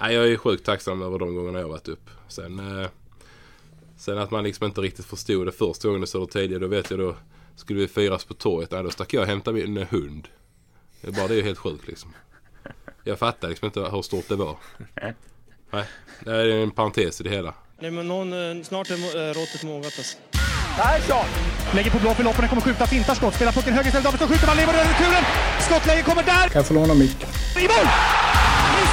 Nej, jag är sjukt tacksam över de gångerna jag varit upp. Sen, eh, sen att man liksom inte riktigt förstod det första gången i Södertälje. Då vet jag då skulle vi firas på torget. Nej, då stack jag och hämtade min hund. Det är bara det är ju helt sjukt liksom. Jag fattar liksom inte hur stort det var. Nej, det är en parentes i det hela. Nej, men någon, eh, snart är eh, råttet mogat alltså. Persson! Lägger på blå för loppen, kommer skjuta, fintar skott, spelar pucken höger istället, Davidsson skjuter, man lever över returen! Skottläge kommer där! Kan jag få låna micken? I mål!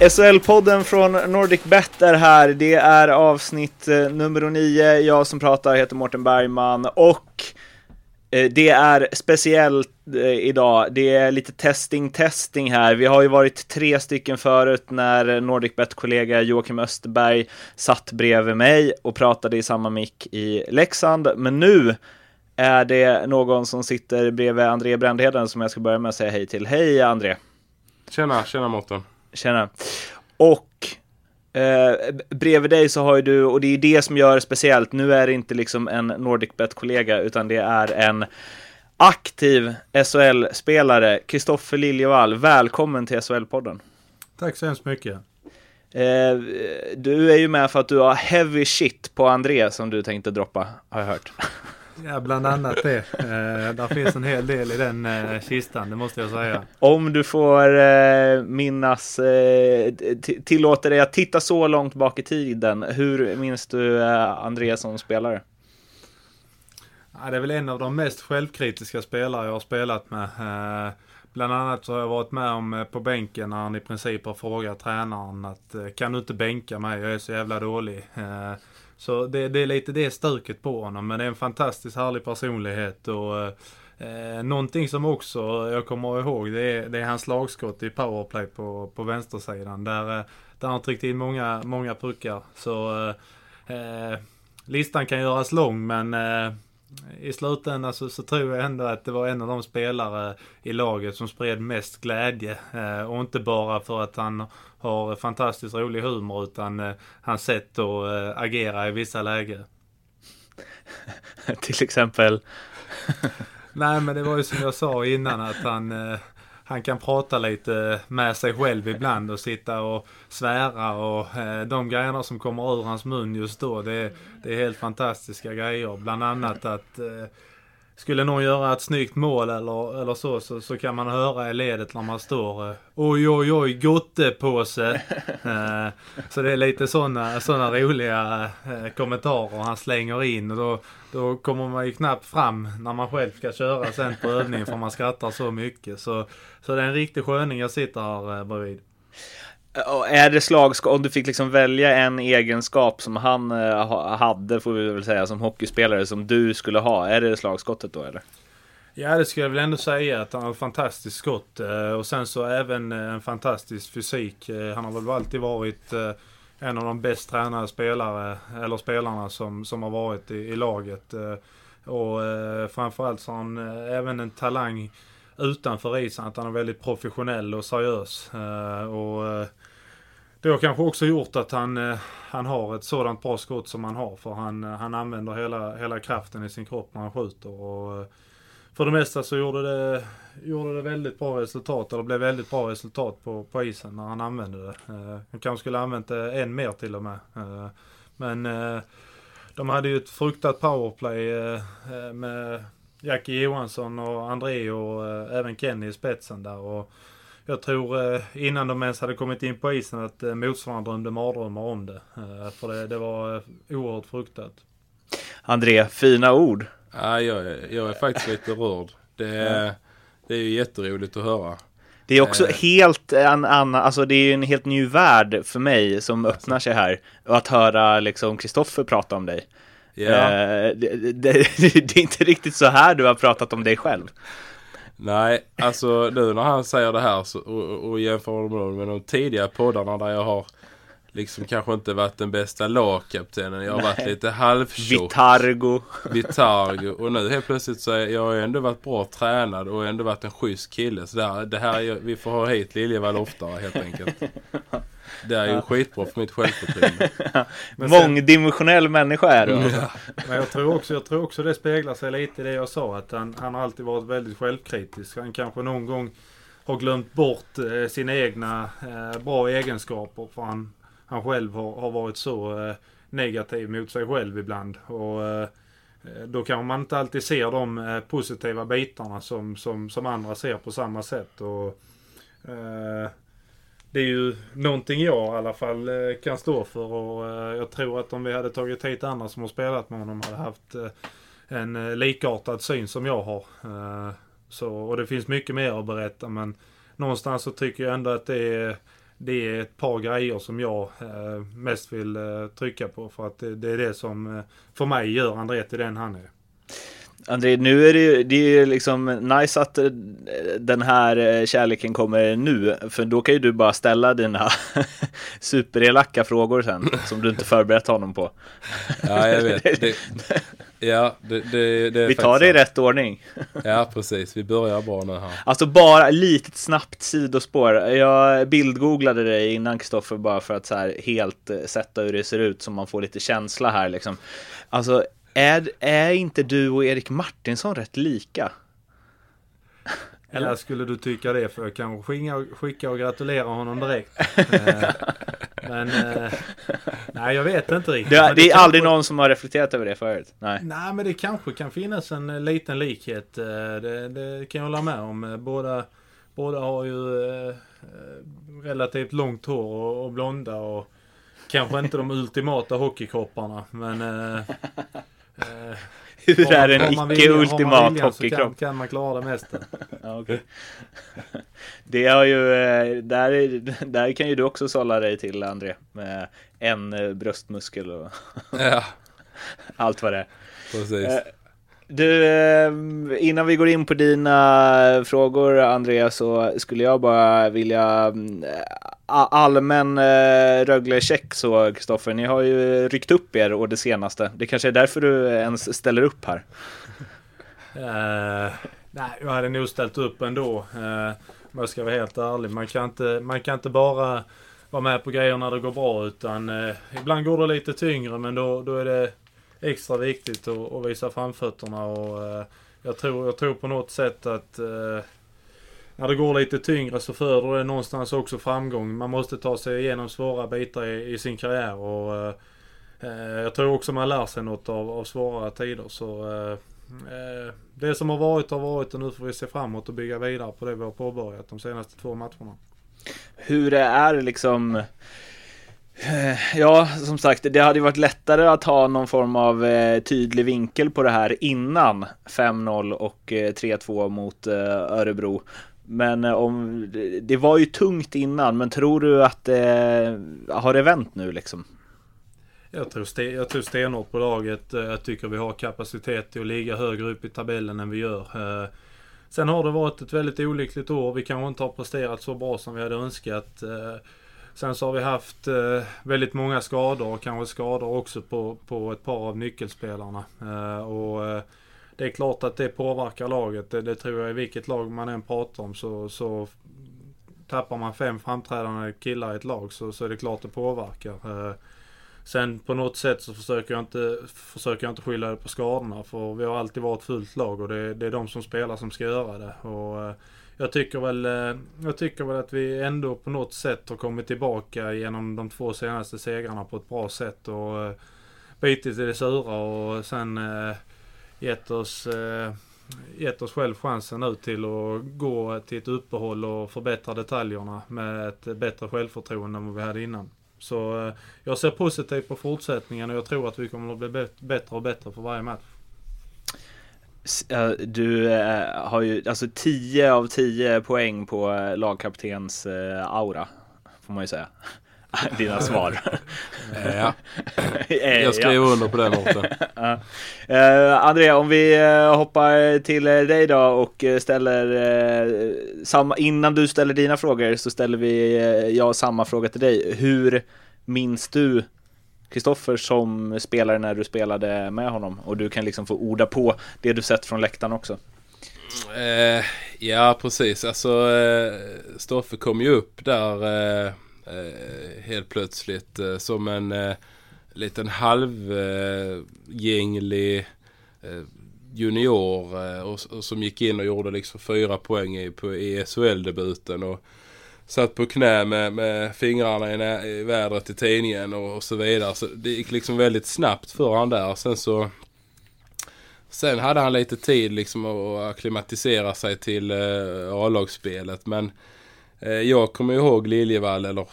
SHL-podden från Nordic Bet är här. Det är avsnitt eh, nummer 9. Jag som pratar heter Mårten Bergman och eh, det är speciellt eh, idag. Det är lite testing, testing här. Vi har ju varit tre stycken förut när NordicBet kollega Joakim Österberg satt bredvid mig och pratade i samma mick i Leksand. Men nu är det någon som sitter bredvid André Brändheden som jag ska börja med att säga hej till. Hej André! Tjena, tjena Mårten. Tjena. Och eh, bredvid dig så har ju du, och det är det som gör det speciellt, nu är det inte liksom en NordicBet-kollega, utan det är en aktiv SHL-spelare, Kristoffer Liljevall. Välkommen till SHL-podden. Tack så hemskt mycket. Eh, du är ju med för att du har heavy shit på André som du tänkte droppa, har jag hört. Ja, bland annat det. Eh, där finns en hel del i den eh, kistan, det måste jag säga. Om du får eh, minnas, eh, tillåter dig att titta så långt bak i tiden, hur minns du eh, André som spelare? Ja, det är väl en av de mest självkritiska spelare jag har spelat med. Eh, bland annat så har jag varit med om eh, på bänken när han i princip har frågat tränaren att eh, kan du inte bänka mig, jag är så jävla dålig. Så det, det är lite det stuket på honom, men det är en fantastiskt härlig personlighet och eh, någonting som också jag kommer ihåg det är, det är hans lagskott i powerplay på, på vänstersidan där, eh, där han tryckt in många, många puckar. Så eh, eh, listan kan göras lång men eh, i slutändan så, så tror jag ändå att det var en av de spelare i laget som spred mest glädje. Eh, och inte bara för att han har fantastiskt rolig humor utan eh, hans sätt att eh, agera i vissa lägen. Till exempel. Nej men det var ju som jag sa innan att han, eh, han kan prata lite med sig själv ibland och sitta och svära och eh, de grejerna som kommer ur hans mun just då det, det är helt fantastiska grejer. Bland annat att skulle någon göra ett snyggt mål eller, eller så, så, så kan man höra i ledet när man står eh, Oj oj oj gottepåse. eh, så det är lite sådana såna roliga eh, kommentarer han slänger in och då, då kommer man ju knappt fram när man själv ska köra sen på övningen för man skrattar så mycket. Så, så det är en riktig sköning jag sitter här bredvid. Eh, är det slagskott, om du fick liksom välja en egenskap som han eh, hade, får vi väl säga, som hockeyspelare, som du skulle ha, är det slagskottet då eller? Ja, det skulle jag väl ändå säga att han har ett fantastiskt skott eh, och sen så även en fantastisk fysik. Han har väl alltid varit en av de bäst tränade spelare, eller spelarna som, som har varit i, i laget. Och framförallt så har han även en talang utanför isen, att han är väldigt professionell och seriös. Eh, och eh, det har kanske också gjort att han, eh, han har ett sådant bra skott som han har. För han, han använder hela, hela kraften i sin kropp när han skjuter. Och, för det mesta så gjorde det, gjorde det väldigt bra resultat, eller blev väldigt bra resultat på, på isen när han använde det. Eh, han kanske skulle använt det än mer till och med. Eh, men eh, de hade ju ett fruktat powerplay eh, med Jackie Johansson och André och eh, även Kenny i spetsen där. Och jag tror eh, innan de ens hade kommit in på isen att eh, motståndarna drömde mardrömmar om det. Eh, för det, det var eh, oerhört fruktat. André, fina ord. Ja, jag, är- jag är faktiskt lite rörd. Det är, det är ju jätteroligt att höra. Det är också Eh. helt en annan, alltså det är ju en helt ny värld för mig som öppnar sig här. Och att höra liksom Kristoffer prata om dig. Ja. Eh, det, det, det är inte riktigt så här du har pratat om dig själv. Nej, alltså nu när han säger det här så, och, och jämför med, med de tidiga poddarna där jag har liksom kanske inte varit den bästa lagkaptenen. Jag har varit lite halvtjock. Vitargo. Vitargo. Och nu helt plötsligt så är jag har ändå varit bra tränad och ändå varit en schysst kille. Så det här är, vi får ha hit Liljevall oftare helt enkelt. Det är ju skitbra för mitt självförtroende. Mångdimensionell människa är du. Ja. Men jag tror, också, jag tror också det speglar sig lite i det jag sa. Att han, han har alltid varit väldigt självkritisk. Han kanske någon gång har glömt bort eh, sina egna eh, bra egenskaper. För han, han själv har, har varit så eh, negativ mot sig själv ibland. Och eh, då kanske man inte alltid ser de eh, positiva bitarna som, som, som andra ser på samma sätt. Och, eh, det är ju någonting jag i alla fall eh, kan stå för och eh, jag tror att om vi hade tagit hit andra som har spelat med honom hade haft eh, en likartad syn som jag har. Så, och det finns mycket mer att berätta men någonstans så tycker jag ändå att det är, det är ett par grejer som jag mest vill trycka på för att det, är det som för mig gör André till den han är. André, nu är det ju, det är liksom nice att eh, den här eh, kärleken kommer nu, för då kan ju du bara ställa dina superelaka frågor sen, som du inte förberett honom på. Ja, jag vet. Det, ja, det, det, det är Vi tar det i rätt ordning. Ja, precis. Vi börjar bra nu här. Alltså bara litet snabbt sidospår. Jag bildgooglade dig innan Kristoffer bara för att så här helt eh, sätta hur det ser ut så man får lite känsla här liksom. Alltså är, är inte du och Erik Martinsson rätt lika? Eller skulle du tycka det? För jag kan skicka, skicka och gratulera honom direkt. Eh, Men eh, nej, jag vet inte riktigt. Det, det är kanske- aldrig någon som har reflekterat över det förut. Nej. Nej, men det kanske kan finnas en eh, liten likhet. Det, det kan jag hålla med om. Båda, båda har ju relativt långt hår och, och blonda och kanske inte de ultimata hockeykropparna. Men eh, Hur är en icke-ultimat så Kan, hockeykropp? kan man klara det mesta. Ja, okej. Det har ju, eh, där, är- där kan ju du också sålla dig till André. Med en eh, bröstmuskel och allt vad det är. precis. Du, ehm, innan vi går in på dina frågor Andreas så skulle jag bara vilja mm, allmän eh, Rögle-check så Kristoffer. Ni har ju ryckt upp er och det senaste. Det kanske är därför du ens ställer upp här. Uh, nej, jag hade nog ställt upp ändå. Uh, om jag ska vara helt ärlig. Man kan, inte, man kan inte bara vara med på grejer när det går bra. Utan eh, ibland går det lite tyngre men då, då är det extra viktigt att, att visa framfötterna. Och, eh, jag, tror, jag tror på något sätt att eh, när det går lite tyngre så föder det någonstans också framgång. Man måste ta sig igenom svåra bitar i, i sin karriär. Och, eh, eh jag tror också man lär sig något av, av svåra tider. Så, eh, eh, det som har varit har varit och nu får vi se framåt och bygga vidare på det vi har påbörjat de senaste två matcherna. hur det är liksom Eh, Eh, ja, som sagt, det hade ju varit lättare att ha någon form av eh, tydlig vinkel på det här innan 5-0 och eh, 3-2 mot eh, Örebro. Men eh, om, det var ju tungt innan, men tror du att det har det vänt nu liksom? Jag tror, sten, jag tror stenhårt på laget. Jag tycker vi har kapacitet till att ligga högre upp i tabellen än vi gör. Sen har det varit ett väldigt olyckligt år. Vi kanske inte har presterat så bra som vi hade önskat. Sen så har vi haft eh, väldigt många skador och kanske skador också på, på ett par av nyckelspelarna. Eh, Och eh, det är klart att det påverkar laget. Det, det tror jag i vilket lag man än pratar om så, så tappar man fem framträdande killar i ett lag så, så är det klart det påverkar. Eh, Sen på något sätt så försöker jag inte, försöker jag inte skylla det på skadorna för vi har alltid varit fullt lag och det, det är de som spelar som ska göra det. Och eh, jag tycker väl, eh, jag tycker väl att vi ändå på något sätt har kommit tillbaka genom de två senaste segrarna på ett bra sätt och eh, bitit i det sura och sen eh, gett oss gett oss själv chansen nu till att gå till ett uppehåll och förbättra detaljerna med ett bättre självförtroende än vad vi hade innan. Så jag ser positivt på fortsättningen och jag tror att vi kommer att bli bättre och bättre för varje match. Eh, Du eh, har ju alltså 10 av 10 poäng på eh, lagkaptens aura, får man ju säga. Dina svar. Ja, jag skriver under på den. Eh, André, om vi hoppar till dig då och ställer samma, innan du ställer dina frågor så ställer vi jag samma fråga till dig. Hur minns du Kristoffer som spelare när du spelade med honom? Och du kan liksom få orda på det du sett från läktaren också. Eh, ja, precis. Alltså, eh, Stoffe kom ju upp där eh, eh, helt plötsligt eh, som en eh, liten halvgänglig eh, junior eh, och, och som gick in och gjorde liksom fyra poäng i, på ESHL-debuten. Och, satt på knä med, med fingrarna i, i vädret i tidningen och, och så vidare. Så det gick liksom väldigt snabbt för han där. Sen så Sen hade han lite tid liksom att akklimatisera sig till eh, A-lagsspelet. Men eh, jag kommer ihåg Liljevall, eller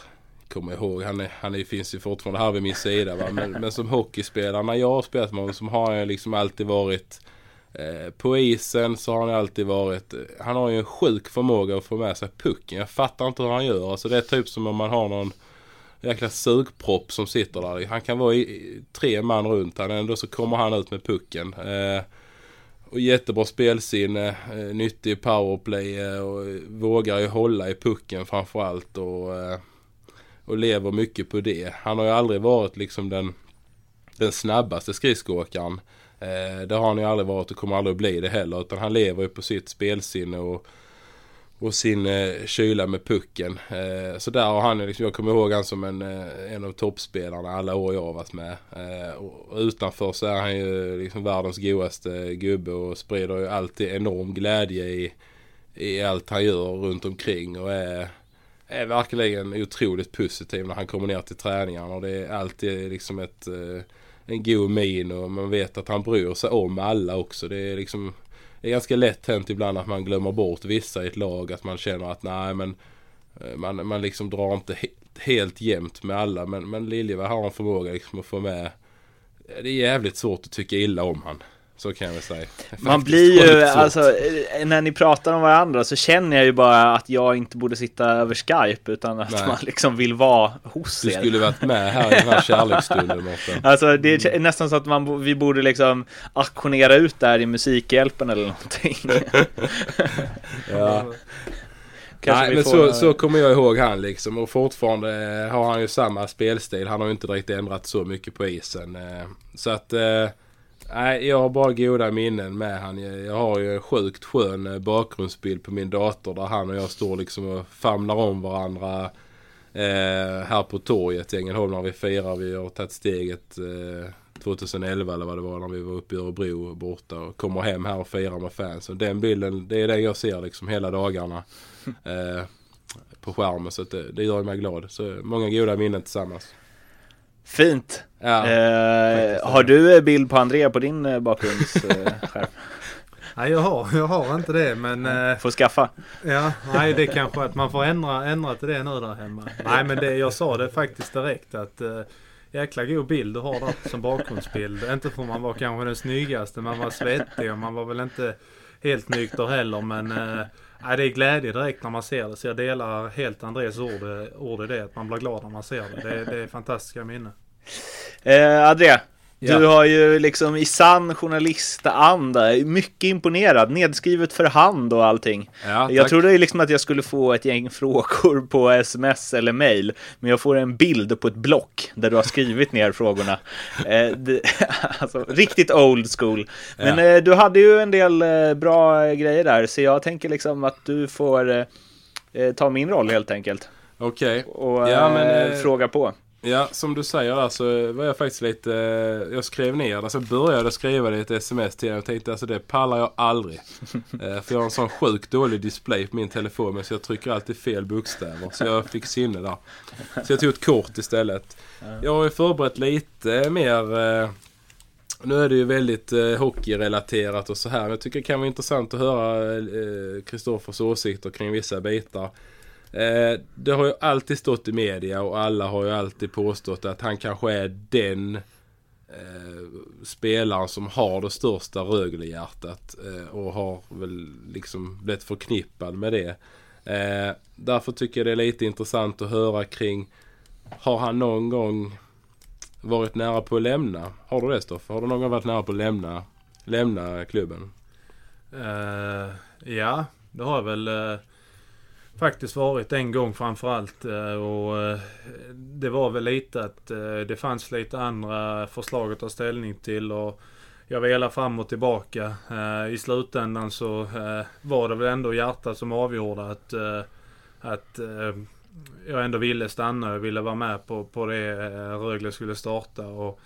kommer ihåg, han, är, han är, finns ju fortfarande här vid min sida. Va? Men, men som hockeyspelare, när jag har spelat med honom så har han liksom alltid varit Eh, på isen så har han alltid varit, eh, han har ju en sjuk förmåga att få med sig pucken. Jag fattar inte hur han gör. Alltså det är typ som om man har någon jäkla sugpropp som sitter där. Han kan vara i, tre man runt han ändå så kommer han ut med pucken. Eh, och jättebra spelsinne, eh, nyttig powerplay eh, och vågar ju hålla i pucken framförallt och, eh, och lever mycket på det. Han har ju aldrig varit liksom den, den snabbaste skridskoåkaren. Eh, det har han ju aldrig varit och kommer aldrig att bli det heller utan han lever ju på sitt spelsinne och och sin eh, kyla med pucken. Eh, så där har han ju liksom, jag kommer ihåg han som en, eh, en av toppspelarna alla år jag har varit med. Eh, och utanför så är han ju liksom världens godaste gubbe och sprider ju alltid enorm glädje i, i allt han gör runt omkring och är, är verkligen otroligt positiv när han kommer ner till träningarna och det är alltid liksom ett eh, en god min och man vet att han bryr sig om alla också. Det är liksom det är ganska lätt hänt ibland att man glömmer bort vissa i ett lag. Att man känner att nej men eh, man, man liksom drar inte he helt jämnt med alla. Men, men Liljeberg har en förmåga liksom att få med. Det är jävligt svårt att tycka illa om han. Så kan jag väl säga. Man blir ju, alltså, eh, när ni pratar om varandra så känner jag ju bara att jag inte borde sitta över Skype utan att Nej. man liksom vill vara hos Du er. skulle varit med här i den här kärleksstunden Mårten. Alltså det är nästan så att man, vi borde liksom auktionera ut det här i Musikhjälpen eller någonting. Ja. Kanske Nej men så, så kommer jag ihåg han liksom och fortfarande eh, har han ju samma spelstil. Han har ju inte direkt ändrat så mycket på isen. eh. Så att Nej, jag har bara goda minnen med han. Jag har ju en sjukt skön eh, bakgrundsbild på min dator där han och jag står liksom och famlar om varandra eh, här på torget i Ängelholm när vi firar. Vi har tagit steget eh, 2011 eller vad det var när vi var uppe i Örebro borta och kommer hem här och firar med fans. Och den bilden, det är den jag ser liksom hela dagarna eh, på skärmen. Så det, det gör mig glad. Så många goda minnen tillsammans. Fint. Ja, eh, har du eh, bild på Andrea på din eh, bakgrundsskärm? Nej, jag har, jag har inte det men... Eh, Får skaffa. ja, nej det är kanske att man får ändra, ändra till det nu där hemma. Nej men det, jag sa det faktiskt direkt att eh, jäkla god bild du har där som bakgrundsbild. Inte för man var kanske den snyggaste, man var svettig och man var väl inte helt nykter heller men eh, Ja, det är glädje direkt när man ser det. Så jag delar helt Andres ord, ord i det. Att man blir glad när man ser det. Det, det är fantastiska minnen. Eh, Andrea, Ja. du har ju liksom i sann journalistanda, mycket imponerad, nedskrivet för hand och allting. Ja, jag trodde liksom att jag skulle få ett gäng frågor på sms eller mail, men jag får en bild på ett block där du har skrivit ner frågorna. Eh, det, alltså, riktigt old school. Men Ja. eh, du hade ju en del eh, bra grejer där, så jag tänker liksom att du får eh, eh, ta min roll helt enkelt Okej. och Ja, men, eh, fråga på. Ja, som du säger där så var jag faktiskt lite... eh, Jag skrev ner det, alltså började skriva det i ett sms till henne och tänkte alltså det pallar jag aldrig. Eh, För jag har en sån sjukt dålig display på min telefon men så jag trycker alltid fel bokstäver. Så jag fick sinne där. Så jag tog ett kort istället. Jag har ju förberett lite mer... eh, Nu är det ju väldigt hockeyrelaterat och så här. Jag tycker det kan vara intressant att höra Kristoffers åsikter kring vissa bitar. Eh, det har ju alltid stått i media och alla har ju alltid påstått att han kanske är den eh, spelaren som har det största Rögle-hjärtat eh, och har väl liksom blivit förknippad med det. Eh, därför tycker jag det är lite intressant att höra kring Har han någon gång varit nära på att lämna? Har du det Stoffe? Har du någon gång varit nära på att lämna, lämna klubben? Uh, ja, det har jag väl. Uh, faktiskt varit en gång framförallt. Eh, och eh, det var väl lite att eh, det fanns lite andra förslag att ta ställning till. Och jag velade fram och tillbaka. I slutändan så var det väl ändå hjärtat som avgjorde att, att jag ändå ville stanna. Jag ville vara med på, på det Rögle skulle starta. Och,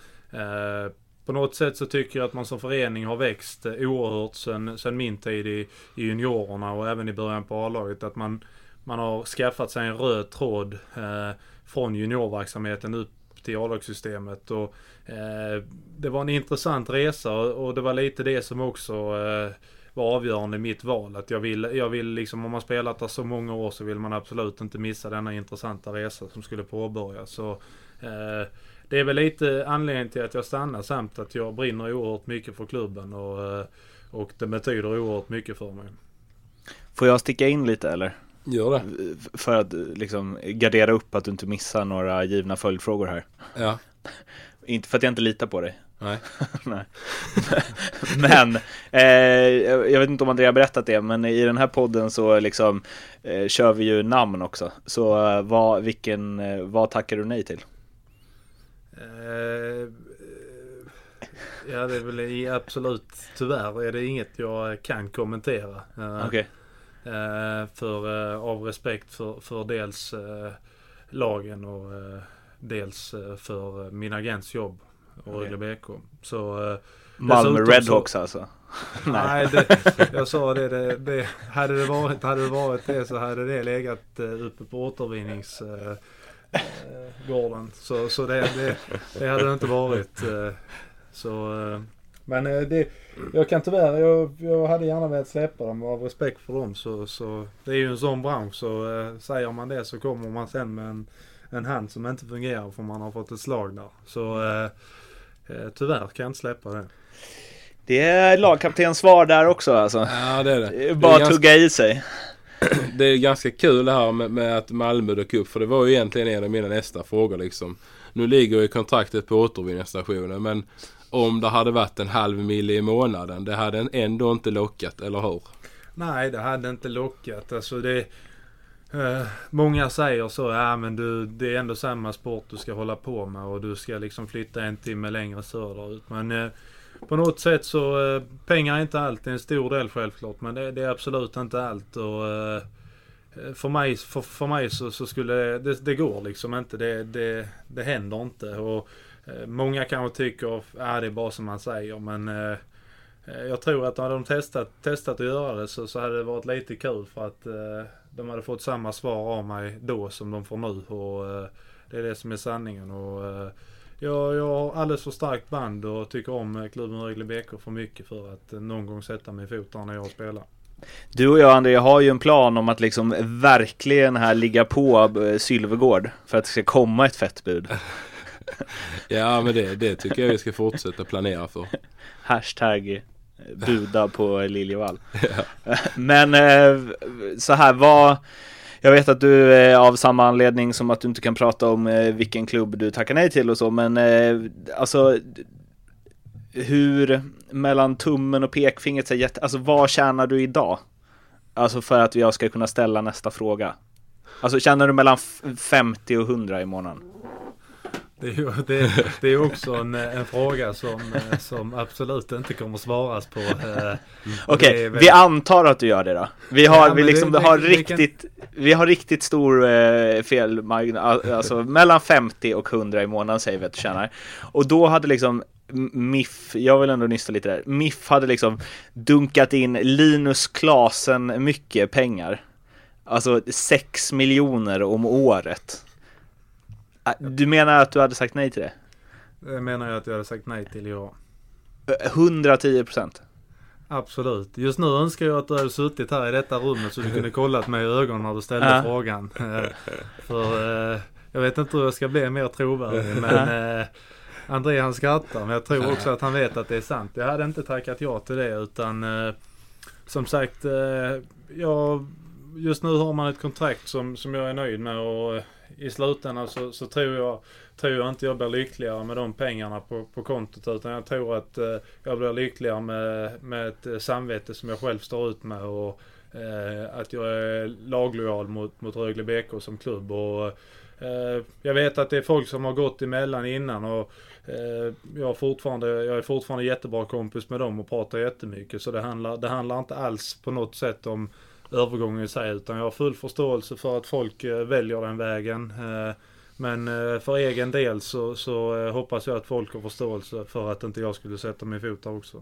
på något sätt så tycker jag att man som förening har växt oerhört sen, sen min tid i, i juniorerna och även i början på A-laget. Att man, man har skaffat sig en röd tråd eh, från juniorverksamheten upp till A-lagssystemet. Och, eh, det var en intressant resa och, det var lite det som också eh, var avgörande i mitt val. Att jag vill, jag vill liksom, om man spelat där så många år så vill man absolut inte missa denna intressanta resa som skulle påbörjas. Så, eh, det är väl lite anledningen till att jag stannar samt att jag brinner oerhört mycket för klubben och, eh, och det betyder oerhört mycket för mig. Får jag sticka in lite eller? Gör det. För att liksom gardera upp att du inte missar några givna följdfrågor här. Ja. Inte för att jag inte litar på dig. Nej. Nej. men, eh, jag vet inte om Andrea har berättat det, men i den här podden så liksom eh, kör vi ju namn också. Så eh, vad, vilken, eh, vad tackar du nej till? Eh, ja, det är väl i- absolut, tyvärr är det inget jag kan kommentera. Eh, Okej. eh, för, eh, av respekt för, för dels eh, lagen och eh, dels eh, för min agents jobb och. Rögle BK. Så, eh, Malmö Redhawks alltså? Nej, det, jag sa det, det, det. Hade det varit, hade det varit det så hade det legat eh, uppe på återvinningsgården. Eh, eh, gården. så så det, det, det hade det inte varit. Eh, så, eh, men eh, det, jag kan tyvärr, jag, jag hade gärna velat släppa dem av respekt för dem. Så, så det är ju en sån bransch så eh, säger man det så kommer man sen med en, en hand som inte fungerar för man har fått ett slag där. Så eh, eh, tyvärr kan jag inte släppa det. Det är lagkaptens svar där också alltså. Ja det är det. Det Det Bara att ganska- tugga i sig. det är ganska kul det här med, med att Malmö dök upp. För det var ju egentligen en av mina nästa frågor liksom. Nu ligger ju kontraktet på återvinningsstationen men om det hade varit en halv mil i månaden det hade ändå inte lockat, eller hur? Nej, det hade inte lockat. Alltså det... Eh, många säger så, ja men du, det är ändå samma sport du ska hålla på med och du ska liksom flytta en timme längre söderut. Men eh, på något sätt så, eh, pengar är inte allt. Det är en stor del självklart, men det, det är absolut inte allt. Och, eh, för mig, för, för mig så, så skulle det, det, det går liksom inte. Det, det, det händer inte. Och, många kanske tycker, ja det är bara som man säger, men eh, Eh, Jag tror att hade de testat, testat att göra det så, så hade det varit lite kul för att eh, de hade fått samma svar av mig då som de får nu. Och, eh, det är det som är sanningen. Och, eh, jag, jag har alldeles för starkt band och tycker om eh, klubben Rögle BK för mycket för att eh, någon gång sätta min fot där när jag spelar. Du och jag André har ju en plan om att liksom verkligen här ligga på eh, Sylvegård för att det ska komma ett fett bud. Ja men det, det tycker jag vi ska fortsätta planera för. Hashtag eh, buda på Liljevall. Men eh, så här, vad... Jag vet att du är av samma anledning som att du inte kan prata om eh, vilken klubb du tackar nej till och så, men alltså hur mellan tummen och pekfingret, så här jätte, alltså vad tjänar du idag? Alltså för att jag ska kunna ställa nästa fråga. Alltså tjänar du mellan f- 50 och 100 i månaden? Det är, ju, det, det är också en, en fråga som, som absolut inte kommer svaras på. eh, Okej, väl- vi antar att du gör det då. Vi har, Ja, vi liksom det- har det- det kan- riktigt, vi har riktigt stor eh, felmarginal, alltså mellan 50 och 100 i månaden säger vi att du tjänar. Och då hade liksom MIF, jag vill ändå nysta lite där, MIF hade liksom dunkat in Linus Klasen mycket pengar. Alltså 6 miljoner om året. Ah, Du menar att du hade sagt nej till det? Det menar jag att jag hade sagt nej till år. 110 procent. Absolut. Just nu önskar jag att du hade suttit här i detta rummet så du kunde kollat mig i ögonen när du ställde Ja. frågan. Eh, För eh, jag vet inte hur jag ska bli mer trovärdig men eh, André han skrattar men jag tror också att han vet att det är sant. Jag hade inte tackat ja till det utan som sagt, jag, just nu har man ett kontrakt som, som jag är nöjd med och i slutändan så, så tror jag tror jag inte jag blir lyckligare med de pengarna på, på kontot utan jag tror att eh, jag blir lyckligare med, med ett eh, samvete som jag själv står ut med och eh, att jag är laglojal mot, mot Rögle BK som klubb. Och, eh, jag vet att det är folk som har gått emellan innan och eh, jag, fortfarande, jag är fortfarande jättebra kompis med dem och pratar jättemycket. Så det handlar, det handlar inte alls på något sätt om övergången i sig utan jag har full förståelse för att folk eh, väljer den vägen. Eh, men eh, för egen del så, så hoppas jag att folk har förståelse för att inte jag skulle sätta min fot där också.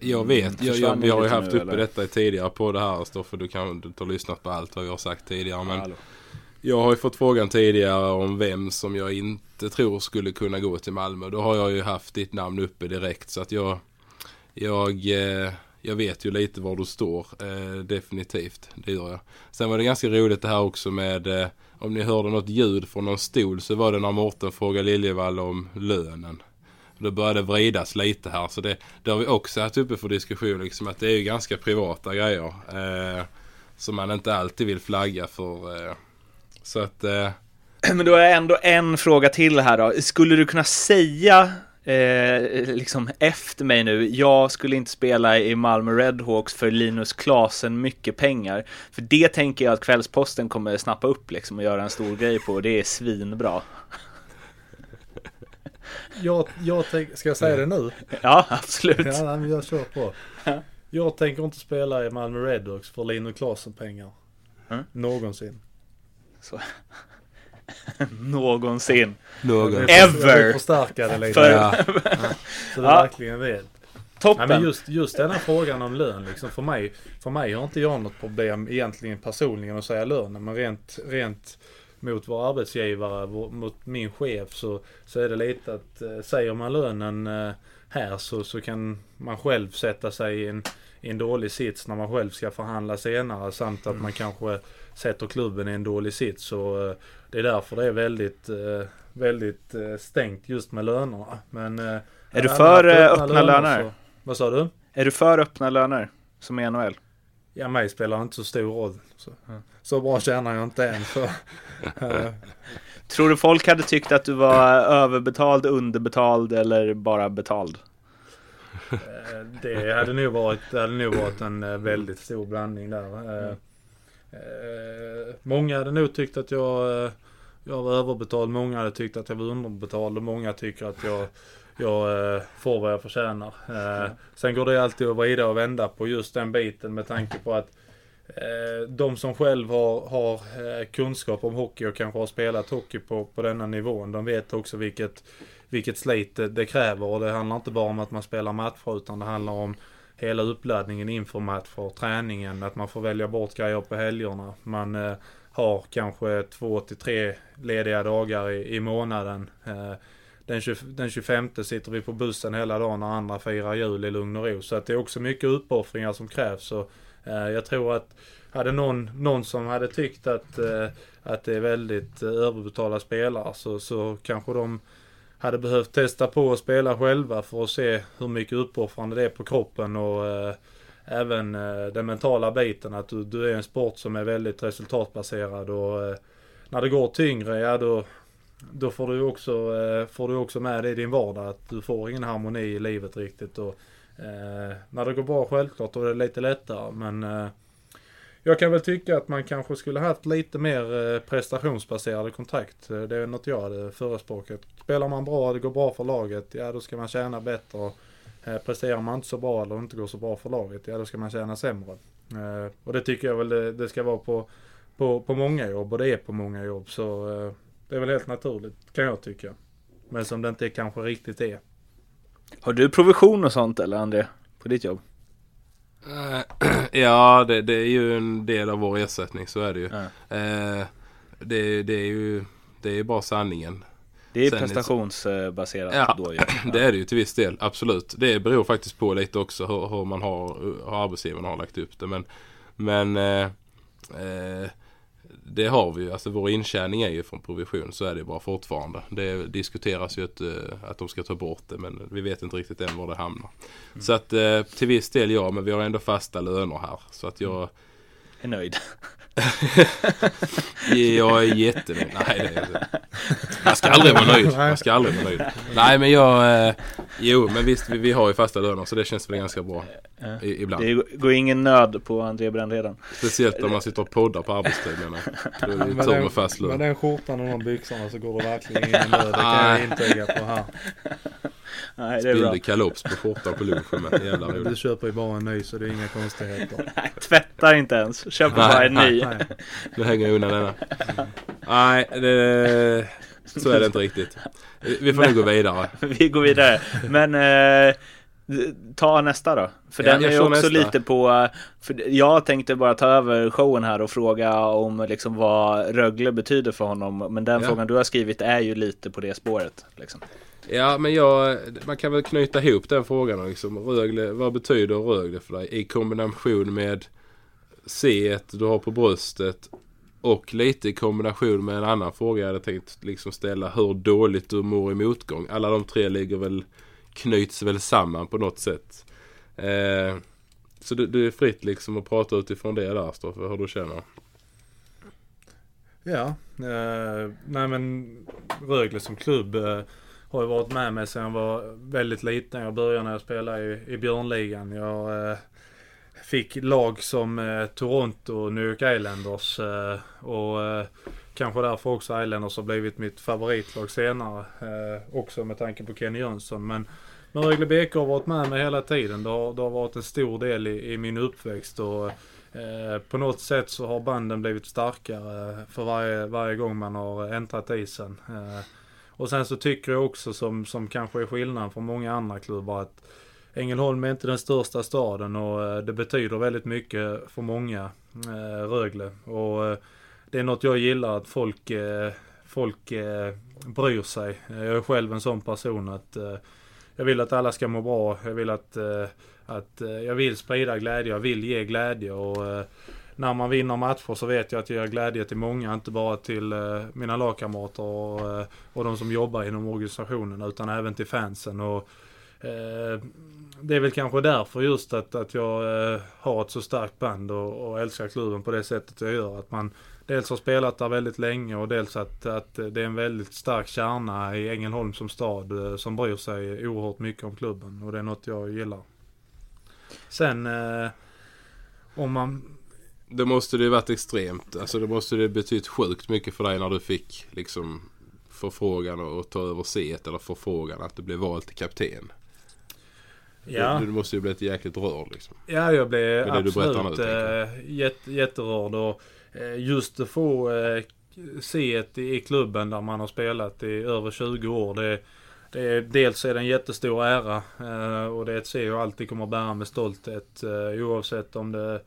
Jag vet, jag, jag, vi har ju haft nu, uppe eller? detta i tidigare på det här Stoffe. Du kan du har lyssnat på allt vad jag har sagt tidigare. Men Hallå. jag har ju fått frågan tidigare om vem som jag inte tror skulle kunna gå till Malmö. Då har jag ju haft ditt namn uppe direkt. Så att jag, jag, eh, jag vet ju lite var du står. Eh, definitivt, det gör jag. Sen var det ganska roligt det här också med eh, om ni hörde något ljud från någon stol så var det när Mårten frågade Liljevall om lönen. Då började det vridas lite här så det, det har vi också haft uppe för diskussion liksom att det är ju ganska privata grejer. Eh, som man inte alltid vill flagga för. Eh, så att eh, Men då har jag ändå en fråga till här då. Skulle du kunna säga eh, liksom efter mig nu, jag skulle inte spela i Malmö Redhawks för Linus Klasen mycket pengar. För det tänker jag att Kvällsposten kommer snappa upp liksom och göra en stor grej på och det är svinbra. Jag, jag tänk, ska jag säga det nu? Ja, absolut. Ja, men jag kör på. Jag tänker inte spela i Malmö Redhawks för Linus Klasen pengar. Mm. Någonsin. Så. Någonsin. någon. Ever. Förstärka det lite. För- Ja, Så du Ja. verkligen vet. Nej, Toppen. men just, just den här frågan om lön liksom för mig. För mig har inte jag något problem egentligen personligen att säga lönen. Men rent, rent mot vår arbetsgivare, vår, mot min chef så, så är det lite att eh, säger man lönen eh, här så, så kan man själv sätta sig i en, i en dålig sits när man själv ska förhandla senare. Samt att man kanske sätter klubben i en dålig sits. Så eh, det är därför det är väldigt, eh, väldigt eh, stängt just med lönerna. Men, eh, Är du för, eh, öppna löner? så- vad sa du? Är du för öppna löner som i NHL? Ja, mig spelar inte så stor roll. Så, så bra tjänar jag inte än. Så, Tror du folk hade tyckt att du var överbetald, underbetald eller bara betald? det hade nog varit, det hade nog varit en väldigt stor blandning där. Eh, många hade nog tyckt att jag, eh, jag var överbetald. Många hade tyckt att jag var underbetald. Och många tycker att jag, jag eh, får vad jag förtjänar. Eh, sen går det alltid att vrida och vända på just den biten med tanke på att Eh, de som själv har, har eh, kunskap om hockey och kanske har spelat hockey på, på denna nivån. De vet också vilket, vilket slit det, det kräver. Och det handlar inte bara om att man spelar matcher utan det handlar om hela uppladdningen inför matcher, träningen, att man får välja bort grejer på helgerna. Man eh, har kanske två till tre lediga dagar i, i månaden. Eh, den, 20, den 25 sitter vi på bussen hela dagen när andra firar jul i lugn och ro. Så att det är också mycket uppoffringar som krävs. Och, eh, jag tror att hade någon, någon som hade tyckt att, eh, att det är väldigt eh, överbetalda spelare så, så kanske de hade behövt testa på att spela själva för att se hur mycket uppoffrande det är på kroppen och eh, även eh, den mentala biten. Att du, du är en sport som är väldigt resultatbaserad och eh, när det går tyngre, ja då, då får du också, eh, får du också med det i din vardag att du får ingen harmoni i livet riktigt. Och, eh, när det går bra självklart då är det lite lättare men eh, jag kan väl tycka att man kanske skulle haft lite mer eh, prestationsbaserade kontrakt. Eh, det är något jag hade förespråkat. Spelar man bra, det går bra för laget, ja då ska man tjäna bättre. Och, eh, Presterar man inte så bra eller inte går så bra för laget, ja då ska man tjäna sämre. Eh, Och det tycker jag väl det, det ska vara på, på, på många jobb och det är på många jobb. Så eh, det är väl helt naturligt kan jag tycka. Men som det inte kanske riktigt är. Har du provision och sånt eller André? På ditt jobb? Ja, det, det är ju en del av vår ersättning, så är det ju. Ja. Eh, det, det är ju det är bara sanningen. Det är Sen prestationsbaserat Ja, då ju. Det är det ju till viss del, absolut. Det beror faktiskt på lite också hur, hur man har, hur arbetsgivaren har lagt upp det. Men, men eh, eh, det har vi ju. Alltså vår intjäning är ju från provision. Så är det bara fortfarande. Det diskuteras ju att, eh, att de ska ta bort det. Men vi vet inte riktigt än var det hamnar. Så att eh, till viss del ja. Men vi har ändå fasta löner här. Så att jag, Är nöjd. Jag är jättenöjd. Nej, det är inte. Jag ska aldrig vara nöjd. Jag ska aldrig vara nöjd. Nej, men jag... Eh, jo, men visst, vi, vi har ju fasta löner så det känns väl ganska bra. I, ibland. Det går ingen nöd på André Brännredan. Speciellt om man sitter och poddar på arbetstid menar jag. Då är det ju Med tur den, med fast med lön. den skjortan och de byxorna så går det verkligen ingen nöd. Det kan jag intyga på här. Nej, det är bra. Spillde kalops på skjortan på lunchen med. Jävla Du roligt. köper ju bara en ny så det är inga konstigheter. Nej, tvättar inte ens. Köper bara en ny. Nej. Nu hänger jag undan denna. Nej, det, så är det inte riktigt. Vi får nog gå vidare. Vi går vidare. Men eh, ta nästa då. För Ja, den är ju också nästa. lite på... För jag tänkte bara ta över showen här och fråga om liksom vad Rögle betyder för honom. Men den Ja. frågan du har skrivit är ju lite på det spåret. Liksom. Ja, men jag, man kan väl knyta ihop den frågan. Liksom. Rögle, vad betyder Rögle för dig? I kombination med C du har på bröstet och lite i kombination med en annan fråga jag hade tänkt liksom ställa. Hur dåligt du mår i motgång. Alla de tre ligger väl, knyts väl samman på något sätt. Eh, så du, du är fritt liksom att prata utifrån det där Stoffe, hur du känner. Ja, eh, nej men Rögle som klubb eh, har ju varit med mig sedan jag var väldigt liten. Jag började när jag spelade i, i Björnligan. Jag eh, fick lag som eh, Toronto och New York Islanders eh, och eh, kanske därför också Islanders har blivit mitt favoritlag senare. Eh, också med tanke på Kenny Jönsson. Men, men Rögle BK har varit med mig hela tiden. Det har, det har varit en stor del i, i min uppväxt. Och, eh, på något sätt så har banden blivit starkare för varje, varje gång man har äntrat isen. Eh, och sen så tycker jag också som, som kanske är skillnaden från många andra klubbar att Ängelholm är inte den största staden och eh, det betyder väldigt mycket för många, eh, Rögle. Och eh, det är något jag gillar att folk, eh, folk eh, bryr sig. Jag är själv en sån person att eh, jag vill att alla ska må bra. Jag vill att, eh, att eh, jag vill sprida glädje. Jag vill ge glädje. Och eh, när man vinner matcher så vet jag att jag ger glädje till många. Inte bara till eh, mina lagkamrater och, eh, och de som jobbar inom organisationen. Utan även till fansen. Och, Eh, det är väl kanske därför just att, att jag eh, har ett så starkt band och, och älskar klubben på det sättet jag gör. Att man dels har spelat där väldigt länge och dels att, att det är en väldigt stark kärna i Ängelholm som stad eh, som bryr sig oerhört mycket om klubben och det är något jag gillar. Sen eh, om man... Det måste det ju varit extremt. Alltså det måste det betytt sjukt mycket för dig när du fick liksom förfrågan att ta över C eller förfrågan att du blev vald till kapten. Ja. Du, du måste ju blivit jäkligt rörd liksom. Ja, jag blev nu, absolut tänker äh, jätte, jätterörd. Och eh, just att få eh, se ett i klubben där man har spelat i över 20 år. Det, det är, dels är det en jättestor ära eh, och det är ett C jag alltid kommer att bära med stolthet. Eh, oavsett om det,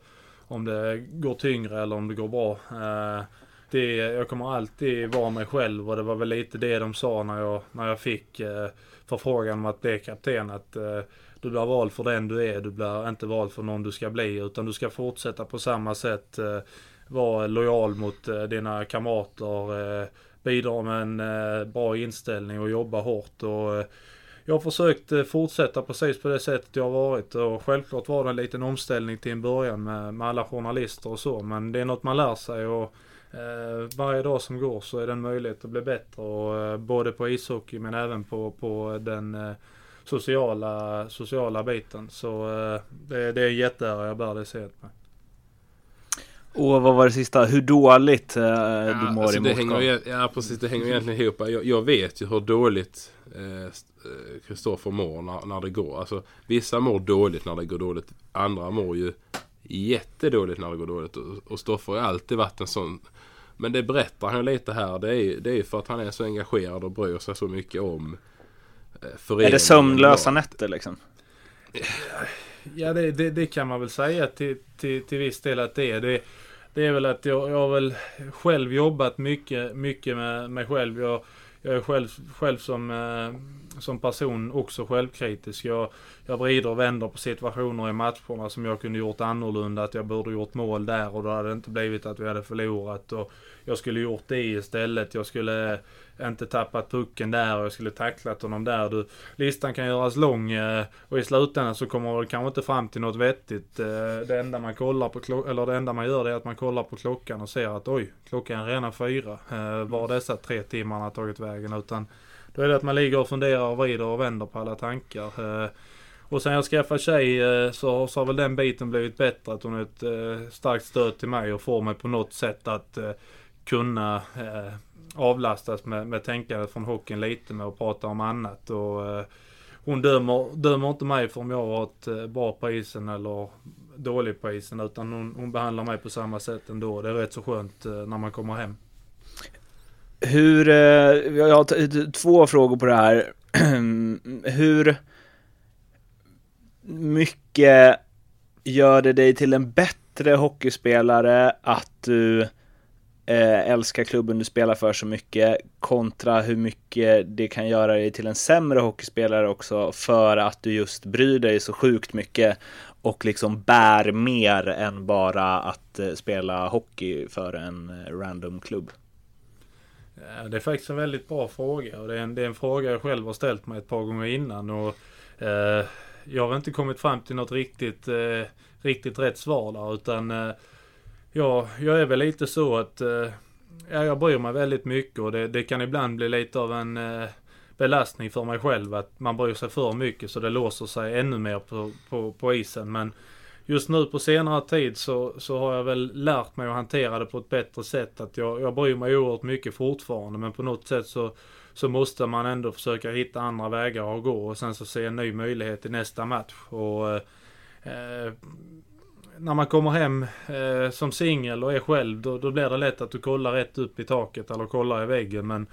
om det går tyngre eller om det går bra. Eh, det, jag kommer alltid vara mig själv och det var väl lite det de sa när jag, när jag fick eh, förfrågan om att bli kapten. Att eh, du blir vald för den du är. Du blir inte vald för någon du ska bli. Utan du ska fortsätta på samma sätt. Eh, vara lojal mot eh, dina kamrater. Eh, bidra med en eh, bra inställning och jobba hårt. Och, eh, jag har försökt eh, fortsätta precis på det sättet jag har varit. Och självklart var det en liten omställning till en början med, med alla journalister och så. Men det är något man lär sig. Och, Eh, varje dag som går så är det en möjlighet att bli bättre. Och, eh, både på ishockey men även på, på den eh, sociala, sociala biten. Så eh, det, det är jätteära jag bär det sätt med. Och vad var det sista? Hur dåligt eh, du mår alltså i hänger, Ja precis, det hänger egentligen ihop. Jag, jag vet ju hur dåligt Kristoffer mår när, när det går. Alltså, vissa mår dåligt när det går dåligt. Andra mår ju jättedåligt när det går dåligt. Och, och Stoffer har alltid varit en sån. Men det berättar han lite här. Det är ju det är för att han är så engagerad och bryr sig så mycket om eh, Är föreningen. det sömnlösa nätter liksom? Ja det, det, det kan man väl säga till, till, till viss del att det är. Det, det är väl att jag, jag har väl själv jobbat mycket, mycket med mig själv. Jag, jag är själv, själv som, eh, som person också självkritisk. Jag, jag vrider och vänder på situationer i matcherna som jag kunde gjort annorlunda. Att jag borde gjort mål där och då hade det inte blivit att vi hade förlorat. Och jag skulle gjort det istället. Jag skulle inte tappat pucken där och jag skulle tacklat honom där. Du, listan kan göras lång eh, och i slutändan så kommer man kanske inte fram till något vettigt. Eh, det enda man kollar på eller det enda man gör det är att man kollar på klockan och ser att oj, klockan är redan fyra. Eh, var dessa tre timmarna har tagit vägen? Utan då är det att man ligger och funderar och vrider och vänder på alla tankar. Och sen jag skaffade tjej så, så har väl den biten blivit bättre. Att hon är ett starkt stöd till mig och får mig på något sätt att kunna eh, avlastas med, med tänkandet från hockeyn lite med att prata om annat. Och, eh, hon dömer, dömer inte mig för om jag har varit eh, bra på isen eller dålig på isen. Utan hon, hon behandlar mig på samma sätt ändå. Det är rätt så skönt eh, när man kommer hem. Hur, eh, jag har två frågor på det här. Hur mycket gör det dig till en bättre hockeyspelare att du eh, älskar klubben du spelar för så mycket kontra hur mycket det kan göra dig till en sämre hockeyspelare också för att du just bryr dig så sjukt mycket och liksom bär mer än bara att eh, spela hockey för en eh, random klubb. Ja, Det är faktiskt en väldigt bra fråga och det är en, det är en fråga jag själv har ställt mig ett par gånger innan. Och, eh, jag har inte kommit fram till något riktigt, eh, riktigt rätt svar där utan eh, ja, jag är väl lite så att eh, ja, jag bryr mig väldigt mycket och det, det kan ibland bli lite av en eh, belastning för mig själv att man bryr sig för mycket så det låser sig ännu mer på, på, på isen. Men just nu på senare tid så, så har jag väl lärt mig att hantera det på ett bättre sätt. Att jag, jag bryr mig oerhört mycket fortfarande men på något sätt så, så måste man ändå försöka hitta andra vägar att gå och sen så se en ny möjlighet i nästa match. Och, eh, eh när man kommer hem eh, som singel och är själv då, då blir det lätt att du kollar rätt upp i taket eller kollar i väggen. Men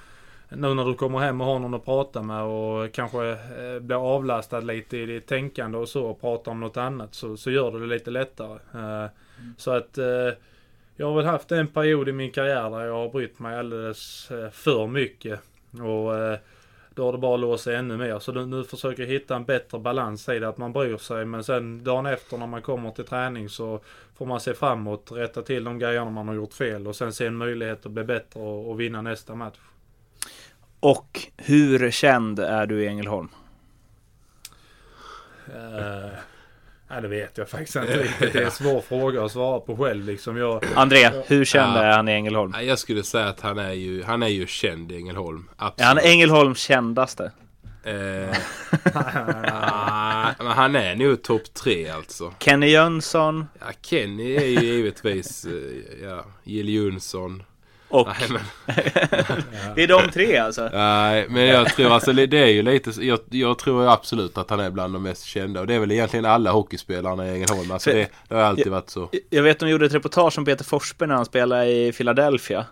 nu när du kommer hem och har någon att prata med och kanske eh, blir avlastad lite i ditt tänkande och så och pratar om något annat så, så gör det det lite lättare. Eh, Så att eh, jag har väl haft en period i min karriär där jag har brytt mig alldeles eh, för mycket. Och eh, då har det bara låst sig ännu mer. Så nu, försöker jag hitta en bättre balans i det. Att man bryr sig men sen dagen efter när man kommer till träning så får man se framåt, rätta till de grejerna man har gjort fel och sen se en möjlighet att bli bättre och, och vinna nästa match. Och hur känd är du i Ängelholm? Uh, nej, det vet jag faktiskt inte riktigt. Det är en svår fråga att svara på själv liksom. Jag, André, hur känd Ja. är han i Ängelholm? Nej, Jag skulle säga att han är ju, han är ju känd i Ängelholm. Absolut. Är han Ängelholms kändaste? Eh, men han är nog topp tre alltså. Kenny Jönsson Ja, Kenny är ju givetvis, eh, ja, Jill Johnson. Och... Nej, men, Det är de tre alltså? nej, men jag tror alltså det är ju lite, jag, jag tror absolut att han är bland de mest kända. Och det är väl egentligen alla hockeyspelarna i Ängelholm. Alltså det, det har alltid varit så. Jag vet de gjorde ett reportage om Peter Forsberg när han spelade i Philadelphia.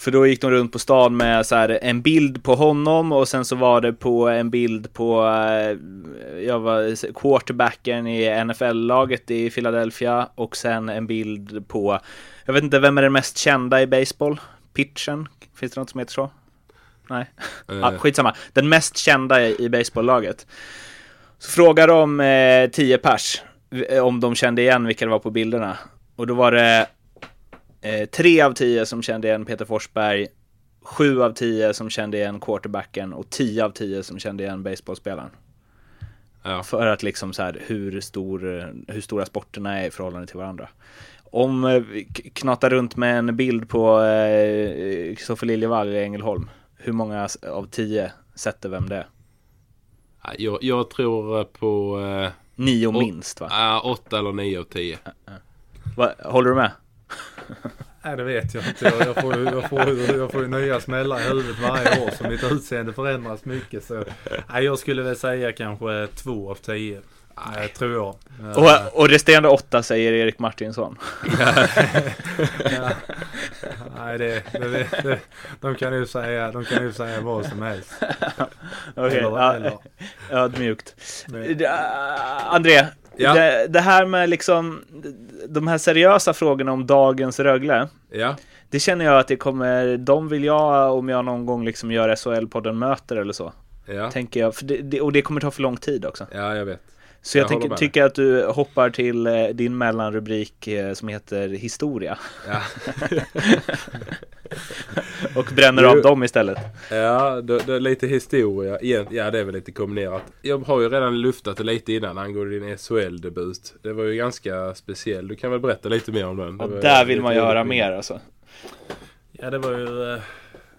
För då gick de runt på stan med så här en bild på honom och sen så var det på en bild på eh, jag var quarterbacken i NFL-laget i Philadelphia och sen en bild på jag vet inte vem är den mest kända i baseball? Pitchen? Finns det något som heter så? Nej, ah, Eh, skitsamma. Den mest kända i, baseballlaget. Så frågade de eh, 10 pers eh, om de kände igen vilka det var på bilderna. Och då var det eh, tre av tio som kände igen Peter Forsberg, sju av tio som kände igen quarterbacken och tio av tio som kände igen baseballspelaren. ja. För att liksom så här hur, stor, eh, hur stora sporterna är i förhållande till varandra. Om eh, vi k- knatar runt med en bild på eh, Kristoffer Liljevall i Ängelholm, hur många av tio sätter vem det är? jag, jag tror på eh, Nio minst va? ah, åtta eller nio av tio. va? Håller du med? nej, det vet jag inte. Jag, jag, får, jag, får, jag får ju nya smällar i huvudet varje år så mitt utseende förändras mycket. Så, nej, jag skulle väl säga kanske två av tio. Eh, tror jag. Eh, Och, och resterande åtta säger Erik Martinsson. Ja. Nej, det, det, det, de kan ju säga, de kan ju säga vad som helst. Okej, Eller- ja, eller- ödmjukt. Men- André, Ja. det, det här med liksom de här seriösa frågorna om dagens Rögle. Ja, Det känner jag att det kommer, de vill jag om jag någon gång liksom gör SHL-podden möter eller så. ja, Tänker jag, det, det, och det kommer ta för lång tid också. ja jag vet. Så jag, Jag med tycker att du hoppar till eh, din mellanrubrik eh, som heter historia. Ja. Och bränner av dem istället. Ja, det, det är lite historia. Ja, ja, det är väl lite kombinerat. Jag har ju redan luftat det lite innan angående din SHL-debut. Det var ju ganska speciell. Du kan väl berätta lite mer om den? Var där vill man roligt. mer alltså. Ja, det var ju, eh,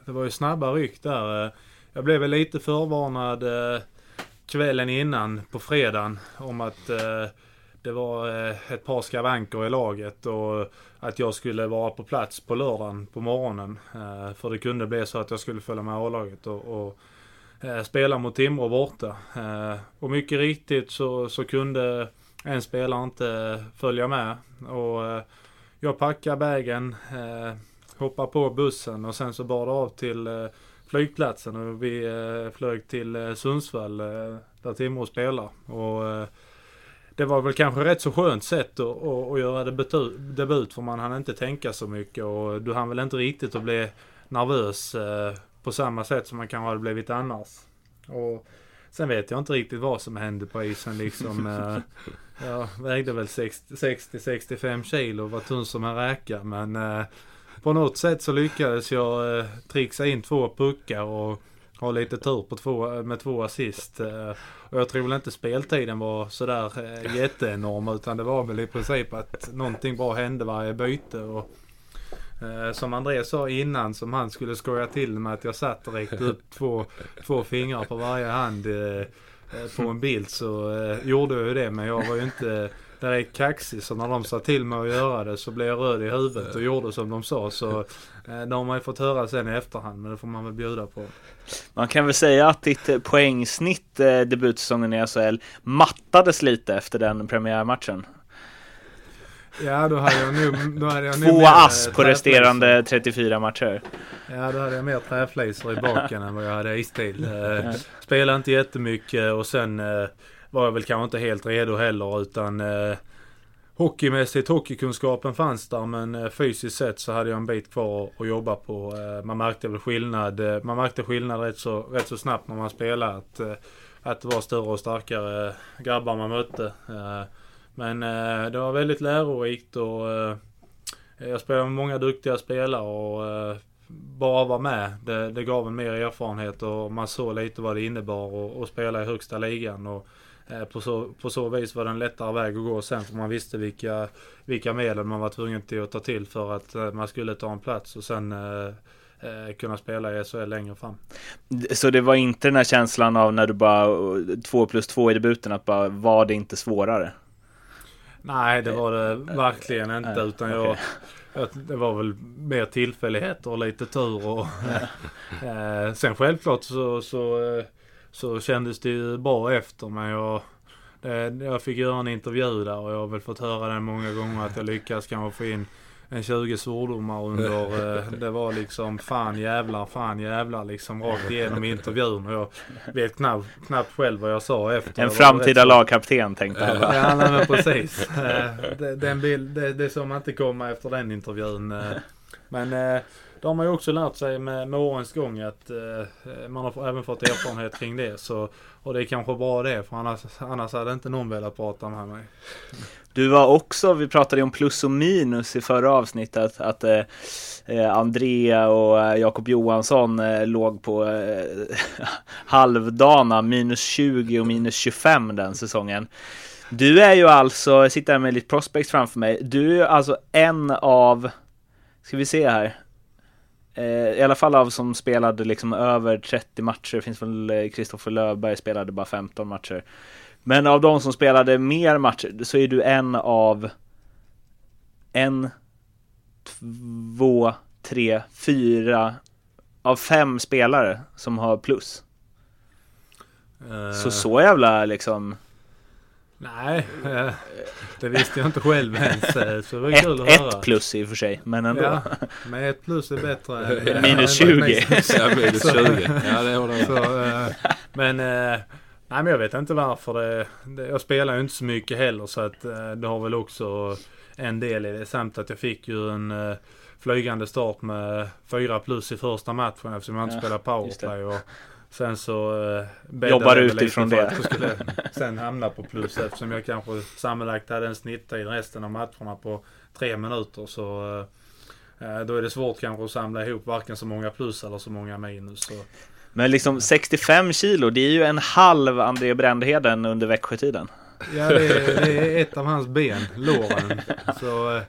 det var ju snabba ryck där. Jag blev väl lite förvarnad kvällen innan på fredagen om att eh, det var eh, ett par skavanker i laget och att jag skulle vara på plats på lördagen på morgonen. Eh, För det kunde bli så att jag skulle följa med A-laget och, och eh, spela mot Timrå borta. Eh, Och mycket riktigt så, så kunde en spelare inte följa med. Och eh, jag packade bagen, eh, hoppade på bussen och sen så bar det av till eh, flygplatsen och vi eh, flög till eh, Sundsvall eh, där Timrå spelar. Och det var väl kanske rätt så skönt sätt att, att, att göra debut, för man hann inte tänka så mycket och du hann väl inte riktigt att bli nervös på samma sätt som man kanske hade blivit annars. Och sen vet jag inte riktigt vad som hände på isen liksom. Jag vägde väl 60 60-65 kilo och var tunn som en räka men på något sätt så lyckades jag eh, trixa in två puckar och ha lite tur på två, eh, med två assist. Eh, och jag tror väl inte speltiden var sådär eh, jätteenorm utan det var väl i princip att någonting bra hände varje byte. Och, eh, som André sa innan som han skulle skoja till med att jag satt och räckte upp två, två fingrar på varje hand eh, eh på en bild så eh, gjorde jag ju det men jag var ju inte direkt kaxig så när de sa till mig att göra det så blev jag röd i huvudet och gjorde som de sa så eh, det har man ju fått höra sen i efterhand men det får man väl bjuda på. Man kan väl säga att ditt eh, poängsnitt eh, debutsäsongen i SHL mattades lite efter den premiärmatchen. Ja då hade jag nog, då hade jag Två mer, ass på resterande 34 matcher. Ja, då hade jag mer träflisor i baken än vad jag hade istid. Eh, spelade inte jättemycket och sen eh, var jag väl kanske inte helt redo heller utan eh, Hockeymässigt, hockeykunskapen fanns där men eh, fysiskt sett så hade jag en bit kvar att jobba på. Eh, man märkte väl skillnad, eh, man märkte skillnad rätt så, rätt så snabbt när man spelade. Att, eh, att det var större och starkare grabbar man mötte. Eh, men eh, det var väldigt lärorikt och eh, jag spelade med många duktiga spelare och eh, bara vara med. Det, det gav en mer erfarenhet och man såg lite vad det innebar att- spela i högsta ligan. Och, eh, på, så, på så vis var det en lättare väg att gå sen för man visste vilka, vilka medel man var tvungen till att ta till för att eh, man skulle ta en plats och sen eh, eh, kunna spela i SHL längre fram. Så det var inte den här känslan av när du bara eh, två plus två i debuten att bara var det inte svårare? Nej, det var det verkligen inte. eh, Utan jag, det var väl mer tillfälligheter och lite tur. Och, eh, sen självklart så, så, eh, så kändes det ju bra efter. Men jag, eh, jag fick göra en intervju där och jag har väl fått höra den många gånger att jag lyckas kanske få in en 20 svordomar under, eh, det var liksom fan jävlar, fan jävlar liksom rakt igenom intervjun. Och jag vet knappt, knappt själv vad jag sa efter. En Jag framtida rätt lagkapten tänkte alla. Ja, nej, men precis. Eh, det, den bild, det, det som man inte komma efter den intervjun. eh. Men eh, då har man ju också lärt sig med, med årens gång att eh, man har även fått erfarenhet kring det. Så, och det är kanske bara det, för annars, annars hade inte någon velat prata med mig. Du var också, vi pratade ju om plus och minus i förra avsnittet, att eh, eh Andrea och eh, Jakob Johansson eh, låg på eh, halvdana, minus 20 och minus 25 den säsongen. Du är ju alltså, jag sitter här med lite prospects framför mig, du är ju alltså en av, ska vi se här, i alla fall av som spelade liksom över 30 matcher, det finns väl Kristoffer Löfberg spelade bara 15 matcher. Men av de som spelade mer matcher så är du en av en, två, tre, fyra av fem spelare som har plus. Eh, Så så jävla liksom Nej, eh, det visste jag inte själv ens. eh, Så det var ett, kul att höra. ett plus i och för sig, men ändå. Ja, men ett plus är bättre än... Minus än- 20. Ja, minus 20. Ja, det håller jag Så, eh, men, nej men jag vet inte varför det, det Jag spelar ju inte så mycket heller så att det har väl också en del i det. Samt att jag fick ju en flygande start med fyra plus i första matchen eftersom jag inte Ja, spelar powerplay. Och sen så eh, Jobbar utifrån det. att jag skulle sen hamna på plus eftersom jag kanske sammanlagt hade en snitttid resten av matcherna på tre minuter. Så Eh, då är det svårt kanske att samla ihop varken så många plus eller så många minus. Så. Men liksom 65 kilo, det är ju en halv André Brändheden under Växjötiden. Ja, det är, det är ett av hans ben, låren. Så, eh,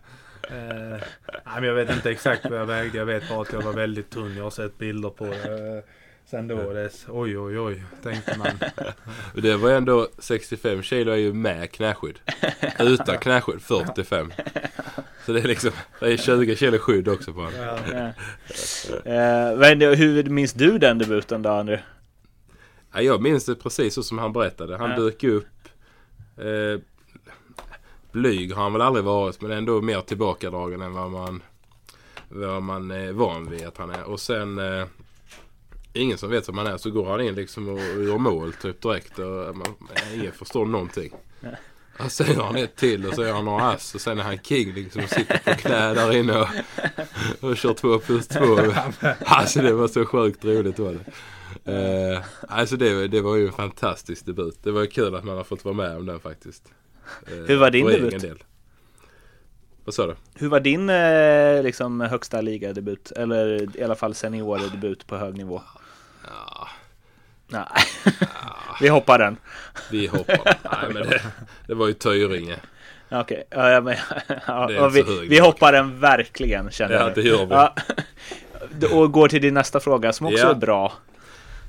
eh, jag vet inte exakt vad jag vägde. Jag vet bara att jag var väldigt tunn. Jag har sett bilder på det. Eh, Sen då, det, oj oj oj, tänkte man. Det var ändå 65 kilo är ju med knäskydd. Utan knäskydd 45. Så det är liksom, det är 20 kilo skydd också på honom. Ja. Eh, men hur minns du den debuten då, André? Ja, jag minns det precis så som han berättade. Han Ja. dök upp. Eh, blyg har han väl aldrig varit men ändå mer tillbakadragen än vad man, vad man är van vid att han är. Och sen eh, ingen som vet vem han är så går han in liksom och, gör mål typ direkt. Och man, ingen förstår någonting. Och sen gör han ett till och så gör han några ass och sen är han king liksom och sitter på knä där inne och, och kör två plus två. Alltså det var så sjukt roligt var det. Eh, alltså det, det var ju en fantastisk debut. Det var ju kul att man har fått vara med om den faktiskt. Eh, Hur var din för egen debut? Del. Vad sa du? Hur var din eh, liksom, högsta ligadebut? Eller i alla fall seniordebut på hög nivå? Ja, Nej, vi hoppar den. vi hoppar. Nej men det, det var ju Tyringe. Okej, ja, ja, men, ja, vi, vi hoppar den verkligen känner Ja jag. det gör vi. Ja. Och går till din nästa fråga som också Ja. är bra.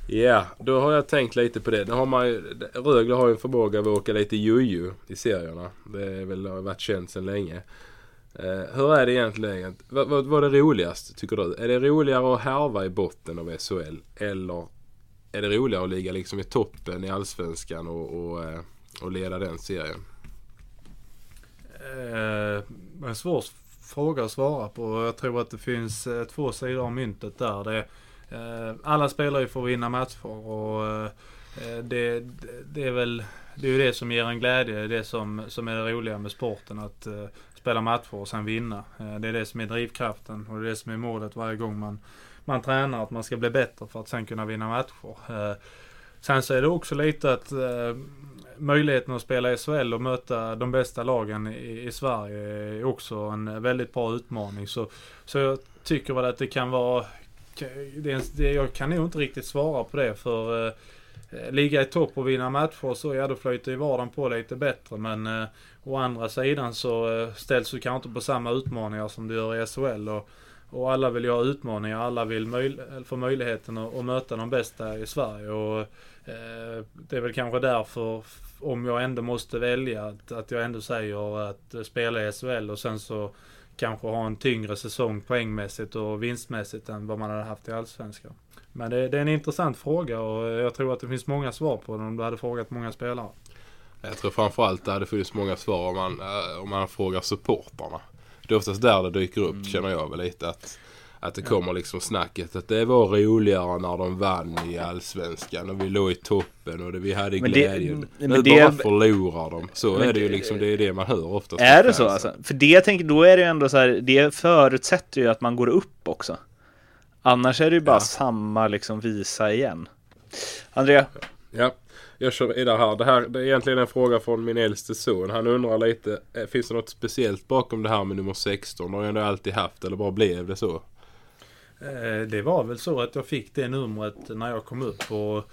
Ja, då har jag tänkt lite på det. Har man ju, Rögle har ju en förmåga att åka lite juju i serierna. Det är väl, har varit känt sedan länge. Eh, hur är det egentligen? Vad, vad var det roligast tycker du? Är det roligare att härva i botten av SHL? Eller är det roligare att ligga liksom i toppen i Allsvenskan och, och, eh, och leda den serien? Eh, en svår fråga att svara på. Jag tror att det finns eh, två sidor av myntet där. Det, eh, alla spelar ju för att vinna matcher och eh, det, det är väl det är ju det som ger en glädje. Det är det som, som är det roliga med sporten. Att eh, spela matcher och sen vinna. Eh, det är det som är drivkraften och det är det som är målet varje gång man, man tränar. Att man ska bli bättre för att sen kunna vinna matcher. Eh, sen så är det också lite att eh, möjligheten att spela i SHL och möta de bästa lagen i, i Sverige är också en väldigt bra utmaning. Så, så jag tycker väl att det kan vara... Det, är det, jag kan nog inte riktigt svara på det för Eh, ligga i topp och vinna matcher och så ja då flyter ju vardagen på lite bättre. Men eh, å andra sidan så eh, ställs du kanske inte på samma utmaningar som du gör i SHL och, och alla vill ju ha utmaningar, alla vill möj- eh, få möjligheten att, att möta de bästa i Sverige. Och eh, det är väl kanske därför om jag ändå måste välja att, att jag ändå säger att eh, spela i SHL och sen så kanske ha en tyngre säsong poängmässigt och vinstmässigt än vad man hade haft i Allsvenskan. Men det, det är en intressant fråga och jag tror att det finns många svar på den om du hade frågat många spelare. Jag tror framförallt det hade funnits många svar om man, eh, om man frågar supportrarna. Det är oftast där det dyker upp känner jag väl lite att att det kommer liksom snacket att det var roligare när de vann i Allsvenskan och vi låg i toppen och det, vi hade Men det- glädjen. men nu det- bara förlorar de. Så är det ju det- liksom, det är det man hör oftast. Är det så alltså? För det jag tänker, då är det ju ändå så här, det förutsätter ju att man går upp också. Annars är det ju bara Ja. samma liksom visa igen. Andrea, Ja, jag kör vidare här. Det här det är egentligen en fråga från min äldste son. Han undrar lite, eh, finns det något speciellt bakom det här med nummer 16? Det har jag ändå alltid haft eller bara blev det så? Eh, Det var väl så att jag fick det numret när jag kom upp och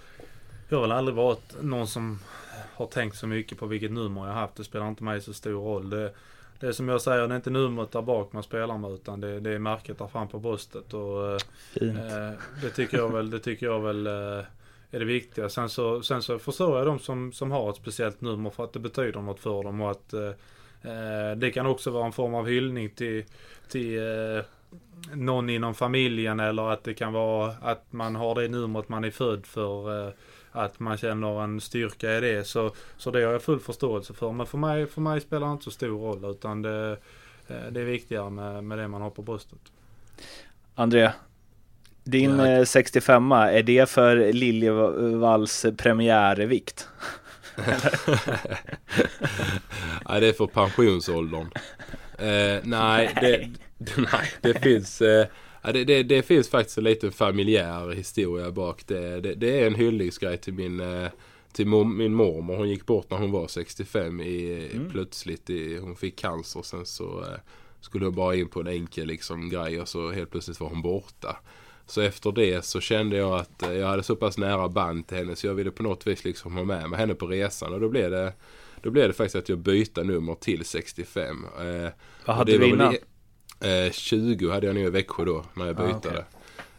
jag har väl aldrig varit någon som har tänkt så mycket på vilket nummer jag haft. Det spelar inte mig så stor roll. Det, det är som jag säger, det är inte numret där bak man spelar med utan det, det är märket där fram på bröstet. Och, eh. Eh, det tycker jag väl, det tycker jag väl eh, är det viktiga. Sen så, sen så förstår jag de som, som har ett speciellt nummer för att det betyder något för dem och att eh, eh, det kan också vara en form av hyllning till, till eh, någon inom familjen eller att det kan vara att man har det numret man är född för. Eh, att man känner en styrka i det. Så, så det har jag full förståelse för. Men för mig, för mig spelar det inte så stor roll utan det, eh, det är viktigare med, med det man har på bröstet. Andrea, din Ja. eh, 65 är det för Liljevalls premiärvikt? nej, det är för pensionsåldern. Eh, nej, det, nej, det finns... Eh, ja, det, det, det finns faktiskt en liten familjär historia bak. Det, det, är en hyllningsgrej till min... Eh, till mom, min mormor. Hon gick bort när hon var 65 i, Mm. plötsligt. I, hon fick cancer. Sen så, eh, skulle hon bara in på en enkel liksom grej och så helt plötsligt var hon borta. Så efter det så kände jag att eh, jag hade så pass nära band till henne så jag ville på något vis liksom ha med mig henne på resan och då blev det då blev det faktiskt att jag bytte nummer till 65. Eh, Vad hade du innan? Eh, 20 hade jag nog i Växjö då när jag Ah, bytte okej.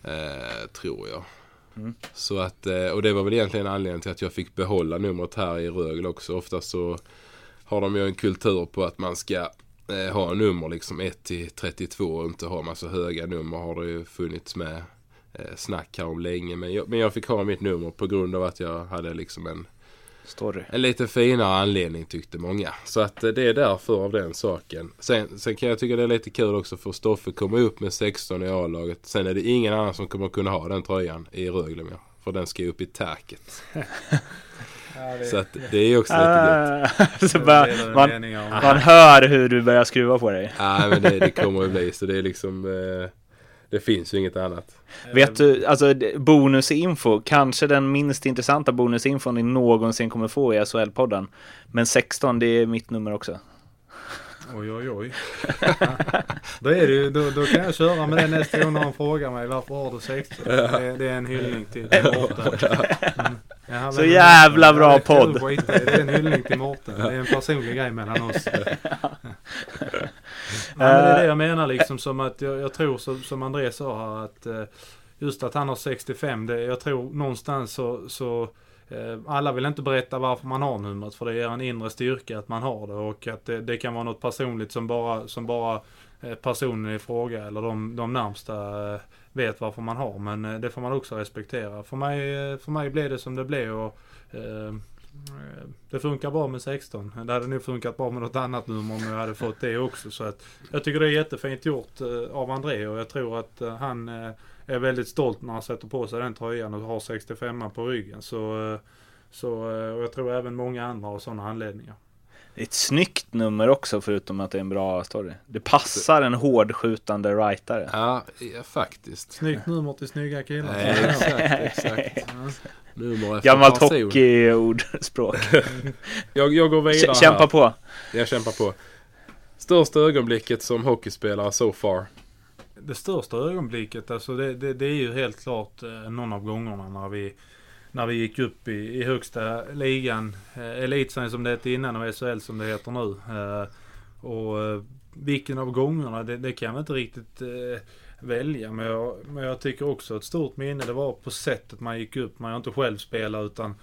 det. Eh, tror jag. Mm. Så att, eh, och det var väl egentligen anledningen till att jag fick behålla numret här i Rögle också. Ofta så har de ju en kultur på att man ska eh, ha nummer liksom 1 till 32 och inte ha massa höga nummer har det ju funnits med eh, snack här om länge. Men jag, men jag fick ha mitt nummer på grund av att jag hade liksom en Story. en lite finare anledning tyckte många. Så att eh, det är därför av den saken. Sen, sen kan jag tycka det är lite kul också för Stoffe kommer upp med 16 i A-laget. Sen är det ingen annan som kommer kunna ha den tröjan i Rögle mer. För den ska ju upp i taket. Så att det är ju också lite gött. Ah, bara, man, man hör hur du börjar skruva på dig. Nej men det, det kommer att bli så det är liksom eh, Det finns ju inget annat. Vet du, alltså d- bonusinfo, kanske den minst intressanta bonusinfon ni någonsin kommer få i SHL-podden. Men 16, det är mitt nummer också. Oj, oj, oj. då, är det då, då kan jag köra med det nästa gång någon frågar mig varför har du 16? Det, är- det är en hyllning till, till Mårten. Mm. Ja, Så men- jävla bra Ja, det podd. Det är en hyllning till Mårten. Det är en personlig grej mellan oss. Ja, men det är det jag menar liksom som att jag, jag tror som, som André sa här att eh, just att han har 65, det, jag tror någonstans så, så eh, alla vill inte berätta varför man har numret för det ger en inre styrka att man har det och att det, det kan vara något personligt som bara, som bara eh, personen i fråga eller de, de närmsta eh, vet varför man har. Men eh, det får man också respektera. För mig, eh, för mig blev det som det blev och eh, Eh, Det funkar bra med 16. Det hade nog funkat bra med något annat nummer om jag hade fått det också. Så att jag tycker det är jättefint gjort eh, av André och jag tror att eh, han eh, är väldigt stolt när han sätter på sig den tröjan och har 65 på ryggen. Så, eh, så eh, och jag tror även många andra har sådana anledningar. Det är ett snyggt nummer också förutom att det är en bra story. Det passar en hårdskjutande rightare. Ja, ja faktiskt. Snyggt nummer till snygga killar. Nej, exakt, exakt. Nummer efter Gammalt hockeyordspråk. Jag, jag går vidare Kä- Kämpa här. på. Jag kämpar på. Största ögonblicket som hockeyspelare so far. Det största ögonblicket, alltså det, det, det är ju helt klart eh, någon av gångerna när vi när vi gick upp i, i högsta ligan, eh, elitserien som det hette innan och SHL som det heter nu. Eh, och eh, vilken av gångerna, det, det kan jag inte riktigt eh, välja. Men jag, men jag tycker också ett stort minne, det var på sättet man gick upp. Man har inte själv spelat utan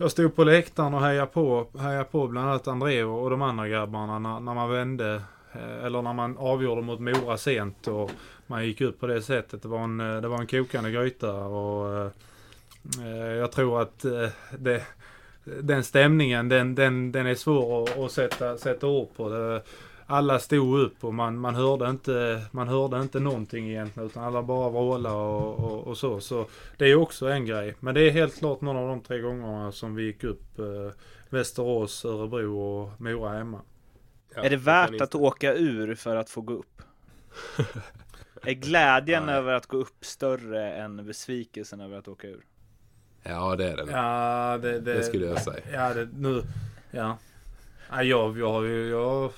jag stod på läktaren och hejade på, hejade på bland annat André och, de andra grabbarna när, när man vände eh, eller när man avgjorde mot Mora sent och man gick upp på det sättet. Det var en, eh, det var en kokande gryta och eh, eh, jag tror att eh, det, den stämningen den, den, den är svår att, att sätta, sätta ord på. Det, alla stod upp och man, man, hörde inte, man hörde inte någonting egentligen utan alla bara vrålade och, och, och så. Så det är också en grej. Men det är helt klart någon av de tre gångerna som vi gick upp. Eh, Västerås, Örebro och Mora hemma. Ja, Är det värt att åka ur för att få gå upp? Är glädjen Nej. över att gå upp större än besvikelsen över att åka ur? Ja, det är det. Ja, det, det, Det skulle jag säga. Ja, det, nu, ja. ja jag, jag jag,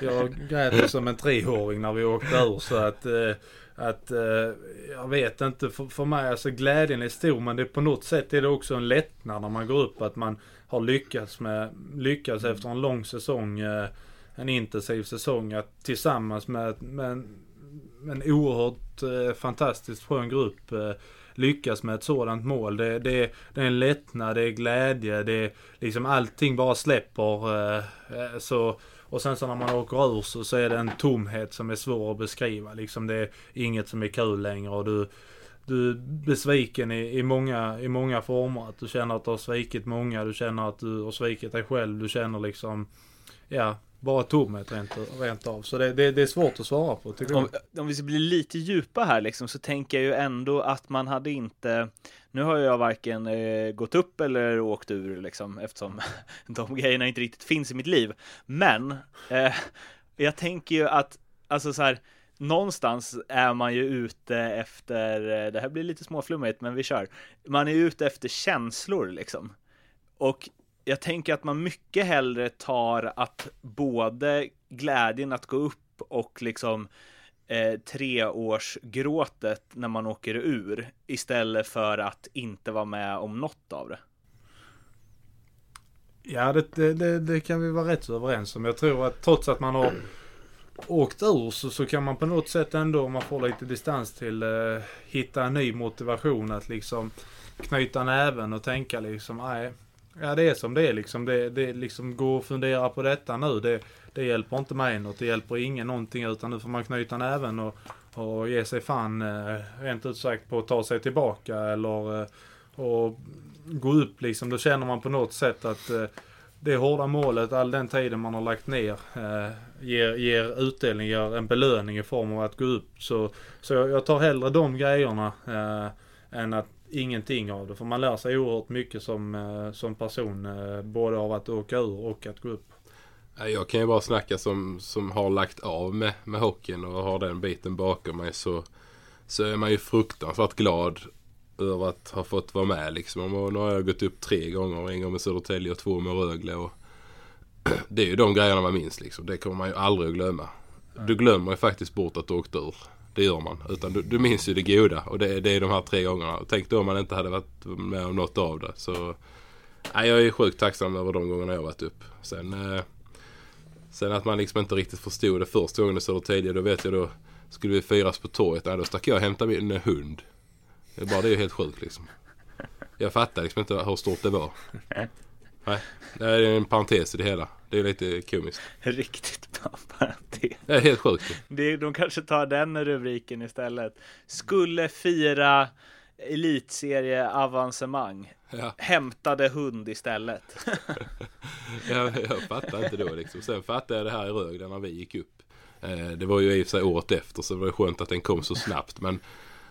jag grät som en treåring när vi åkte ur så att, eh, att eh, jag vet inte, för, för mig, alltså glädjen är stor men det på något sätt är det också en lättnad när man går upp att man har lyckats med, lyckats efter en lång säsong, eh, en intensiv säsong att tillsammans med, med, en, med en oerhört fantastiskt skön grupp lyckas med ett sådant mål. Det, det, det är en lättnad, det är glädje, det är liksom allting bara släpper. Så, och sen så när man åker ur så, så är det en tomhet som är svår att beskriva. Liksom det är inget som är kul längre och du, du är besviken i, i, många, i många former. Att du känner att du har svikit många, du känner att du har svikit dig själv, du känner liksom, ja, bara tomhet rent, rent av. Så det, det, det är svårt att svara på. Om, om vi ska bli lite djupa här liksom, så tänker jag ju ändå att man hade inte Nu har jag varken eh, gått upp eller åkt ur liksom eftersom de grejerna inte riktigt finns i mitt liv. Men eh, jag tänker ju att alltså så här Någonstans är man ju ute efter, eh, det här blir lite småflummigt men vi kör. Man är ute efter känslor liksom. Och jag tänker att man mycket hellre tar att både glädjen att gå upp och liksom eh, treårsgråtet när man åker ur istället för att inte vara med om något av det. Ja, det, det, det, det kan vi vara rätt så överens om. Jag tror att trots att man har åkt ur så, så kan man på något sätt ändå, om man får lite distans till, eh, hitta en ny motivation att liksom knyta näven och tänka liksom, nej, ja det är som det är liksom. Det, det liksom gå och fundera på detta nu. Det, det hjälper inte mig något. Det hjälper ingen någonting utan nu får man knyta näven och, och ge sig fan, eh, rent ut sagt, på att ta sig tillbaka eller eh, och gå upp liksom. Då känner man på något sätt att eh, det hårda målet, all den tiden man har lagt ner, eh, ger, ger utdelning, ger en belöning i form av att gå upp. Så, så jag, tar hellre de grejerna eh, än att ingenting av det. För man lär sig oerhört mycket som, eh, som person, eh, både av att åka ur och att gå upp. Jag kan ju bara snacka som, som har lagt av med, med hockeyn och har den biten bakom mig så, så är man ju fruktansvärt glad över att ha fått vara med liksom. Och nu har jag gått upp tre gånger. En gång med Södertälje och två med Rögle. Och det är ju de grejerna man minns liksom. Det kommer man ju aldrig att glömma. Du glömmer ju faktiskt bort att du åkte ur. Det gör man. Utan du, du minns ju det goda. Och det, det är de här tre gångerna. Tänk då om man inte hade varit med om något av det. Så nej, jag är sjukt tacksam över de gångerna jag varit upp. Sen, eh, sen att man liksom inte riktigt förstod det första gången i Södertälje. Då vet jag då skulle vi firas på torget. Nej, då stack jag och hämtade min eh, hund. Det är bara det är ju helt sjukt liksom. Jag fattar liksom inte hur stort det var. Nej, det är en parentes i det hela. Det är lite komiskt. Riktigt parentes. Det är helt sjukt. Det, de kanske tar den rubriken istället. Skulle fira elitserieavancemang. Ja, Hämtade hund istället. jag, jag fattar inte då liksom. Sen fattade jag det här i Rögle när vi gick upp. Eh, det var ju i och för sig året efter så det var skönt att den kom så snabbt. Men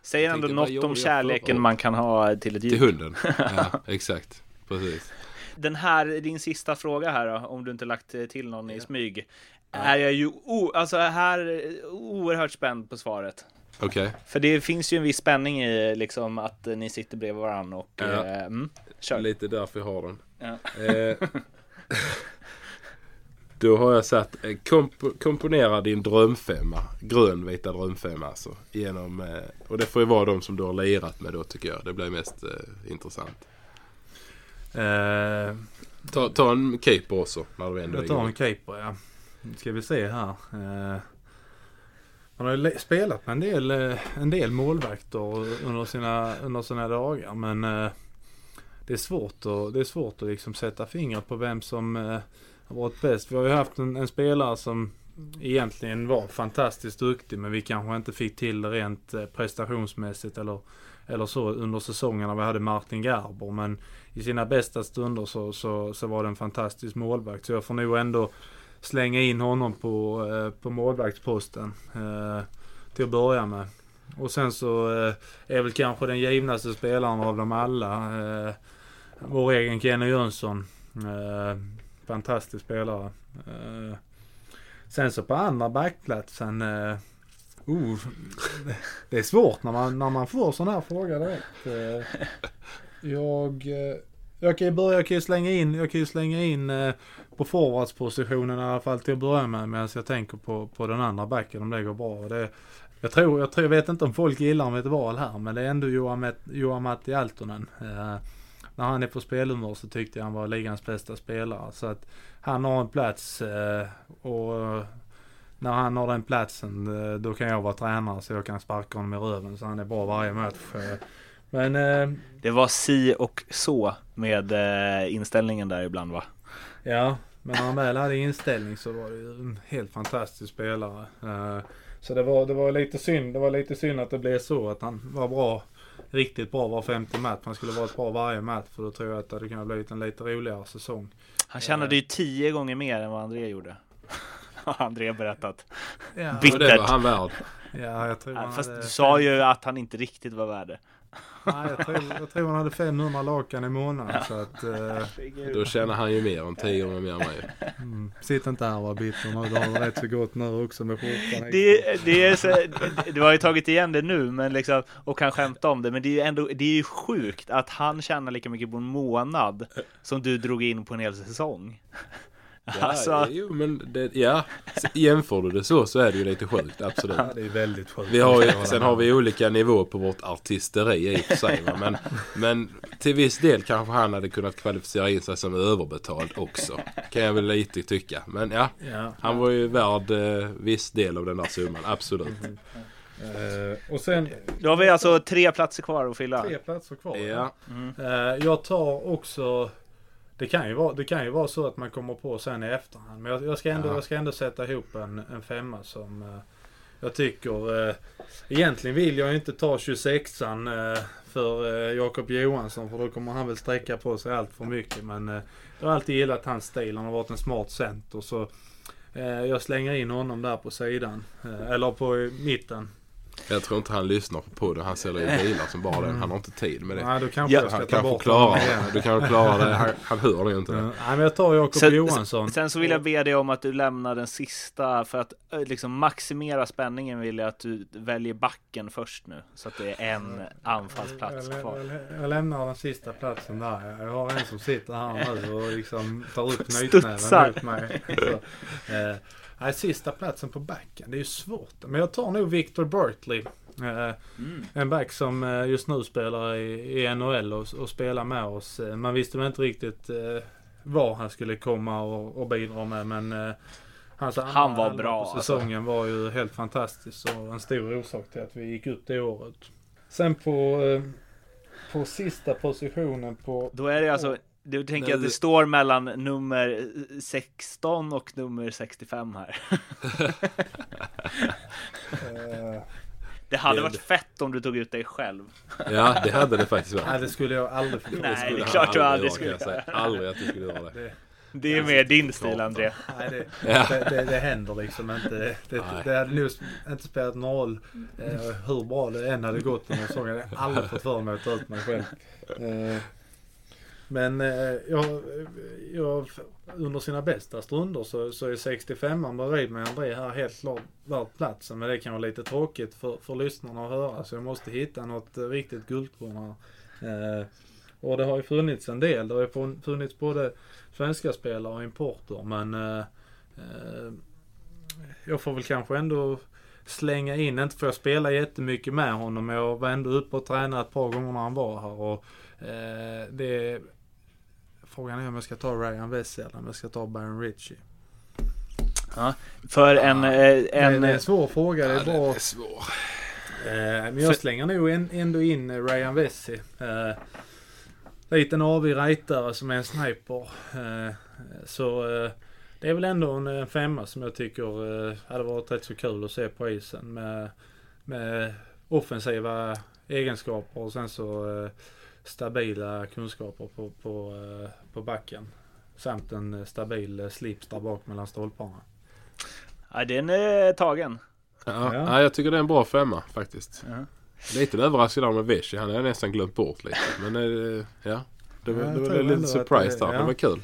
Säger ändå något om kärleken man kan ha till ett till djur. hunden. Ja, exakt. Precis. Den här, din sista fråga här då, om du inte lagt till någon i smyg. Är jag ju, o, alltså här, oerhört spänd på svaret. Okej. För det finns ju en viss spänning i liksom att ni sitter bredvid varandra och Ja. eh, mm, kör. Lite därför jag har den. Ja. Eh, då har jag satt eh, komp- komponera din drömfemma. Grönvita drömfemma alltså. Genom, eh, och det får ju vara de som du har lirat med då tycker jag. Det blir mest eh, intressant. Eh, Ta, ta en keeper också när du ändå jag tar en keeper ja. Nu ska vi se här. Eh, man har ju spelat med en del, eh, en del målvakter under sina, under sina dagar men eh, det är svårt att, det är svårt att liksom sätta fingret på vem som eh, har varit bäst. Vi har ju haft en, en spelare som egentligen var fantastiskt duktig men vi kanske inte fick till det rent prestationsmässigt eller, eller så under säsongen när vi hade Martin Garber. Men i sina bästa stunder så, så, så var det en fantastisk målvakt. Så jag får nog ändå slänga in honom på, eh, på målvaktsposten eh, till att börja med. Och sen så eh, är väl kanske den givnaste spelaren av dem alla eh, vår egen Kenny Jönsson. Eh, fantastisk spelare. Eh, sen så på andra backplatsen eh, oh, det är svårt när man, när man får sån här fråga direkt. Eh. Jag, eh, jag kan ju börja, jag kan ju slänga in, jag kan ju slänga in eh, på forwardspositionen i alla fall till att börja med medan jag tänker på, på den andra backen om det går bra. Det, jag tror, jag tror, jag vet inte om folk gillar mitt val här men det är ändå Johan, Matti Altonen. Eh, när han är på spelhumör så tyckte jag han var ligans bästa spelare. Så att han har en plats eh, och när han har den platsen eh, då kan jag vara tränare så jag kan sparka honom i röven så han är bra varje match. Men eh, Det var si och så med eh, inställningen där ibland va? Ja, men när han väl hade inställning så var det ju en helt fantastisk spelare. Eh, Så det var, det var lite synd. Det var lite synd att det blev så att han var bra. Riktigt bra var femte match. Han skulle varit bra varje match för då tror jag att det hade kunnat blivit en lite roligare säsong. Han tjänade ju tio gånger mer än vad André gjorde. Har André berättat. Ja, Och det Bittert. var han värd. ja jag tror Ja, han Fast hade, du sa ju att han inte riktigt var värd det. Nej, jag, tror, jag tror han hade 500 lakan i månaden. Så att, eh, Då tjänar han ju mer än tio gånger mer än mig. mm, sitt inte här och var bitter nu. Du har det rätt så gott nu också med skjortan. Det, det är så, du har ju tagit igen det nu men liksom, och kan skämta om det, men det är ju ändå det är ju sjukt att han tjänar lika mycket på en månad som du drog in på en hel säsong. Ja, Alltså- jo, men det, ja. Jämför du det så så är det ju lite sjukt, absolut. Ja, det är väldigt sjukt. Vi har ju, sen har vi olika nivåer på vårt artisteri i och för sig. Va? Men, men till viss del kanske han hade kunnat kvalificera in sig som överbetald också. Kan jag väl lite tycka. Men ja, Ja. han var ju värd eh, viss del av den där summan. Absolut. Eh, och sen Då har vi alltså tre platser kvar att fylla. tre platser kvar. Ja, Eh, jag tar också... Det kan, ju vara, det kan ju vara så att man kommer på sen i efterhand. Men jag, jag, ska, ändå, Ja. jag ska ändå sätta ihop en, en femma som eh, jag tycker... Eh, egentligen vill jag inte ta 26an eh, för eh, Jakob Johansson för då kommer han väl sträcka på sig allt för mycket. Men eh, jag har alltid gillat hans stil. Han har varit en smart center. Så eh, jag slänger in honom där på sidan. Eh, eller på mitten. Jag tror inte han lyssnar på podden. Han säljer ju bilar som bara den. Han har inte tid med det. Nej, då kanske Ja, jag ska Han ta kanske bort klarar det. Du kan klara det. Han, han hör det ju inte. Ja, Nej, men jag tar Jakob Sen, Johansson. sen så vill jag be dig om att du lämnar den sista för att eh, liksom maximera spänningen vill jag att du väljer backen först nu så att det är en anfallsplats jag, kvar. jag, jag lämnar den sista platsen där. Jag har en som sitter här nu och liksom tar upp Studsar. knytnäven mot mig. Så, eh, nej, sista platsen på backen. Det är ju svårt. Men jag tar nog Victor Bertley. Eh, En back som eh, just nu spelar i, i NHL och, och spelar med oss. Eh, Man visste väl inte riktigt vad han skulle komma och, och bidra med men andra Han var bra, på alltså. säsongen var ju helt fantastisk och en stor orsak till att vi gick upp det året. Sen på, eh, på sista positionen på... Då är det alltså, du tänker Nej, att det det- står mellan nummer 16 och nummer 65 här. Eh, Det hade Det- varit fett om du tog ut dig själv. Ja, det hade det faktiskt nej varit. det skulle jag aldrig få. Nej, det är klart du aldrig göra, skulle säga. Aldrig att du skulle göra det. Det är mer din stil André. Nej, det, Ja. det, det, det händer liksom inte. Det, det, Nej. hade nog inte spelat någon roll eh, hur bra det än hade gått under säsongen. Jag hade aldrig fått för mig att ta ut mig själv. Eh, men eh, jag, jag, under sina bästa stunder så, så är 65an bredvid med André här helt klart värd platsen. Men det kan vara lite tråkigt för, för lyssnarna att höra. Så jag måste hitta något eh, riktigt guldkorn här. Eh, och det har ju funnits en del. Det har ju funnits både svenska spelare och importer. Men eh, eh, jag får väl kanske ändå slänga in, inte för jag spela jättemycket med honom, men jag var ändå uppe och tränade ett par gånger när han var här. Och, eh, det, frågan är om jag ska ta Ryan Wessel eller om jag ska ta Baron Ritchie. För en, eh, En, en, det är en svår fråga. Det är Ja, bra. det är svår. Eh, men jag slänger nog en, ändå in eh, Ryan Vessi. Liten avig rightare som är en sniper. Så det är väl ändå en, femma som jag tycker hade varit rätt så kul att se på isen. Med, med offensiva egenskaper och sen så stabila kunskaper på, på, eh, på backen. Samt en stabil slips där bak mellan stolparna. ja, den är tagen. Ja, Ja. ja. jag tycker det är en bra femma faktiskt. Ja. Lite överraskad av med Vichy. Han har jag nästan glömt bort lite. Men eh, ja. Det var, det var lite surprise det- där. ja. Det var kul.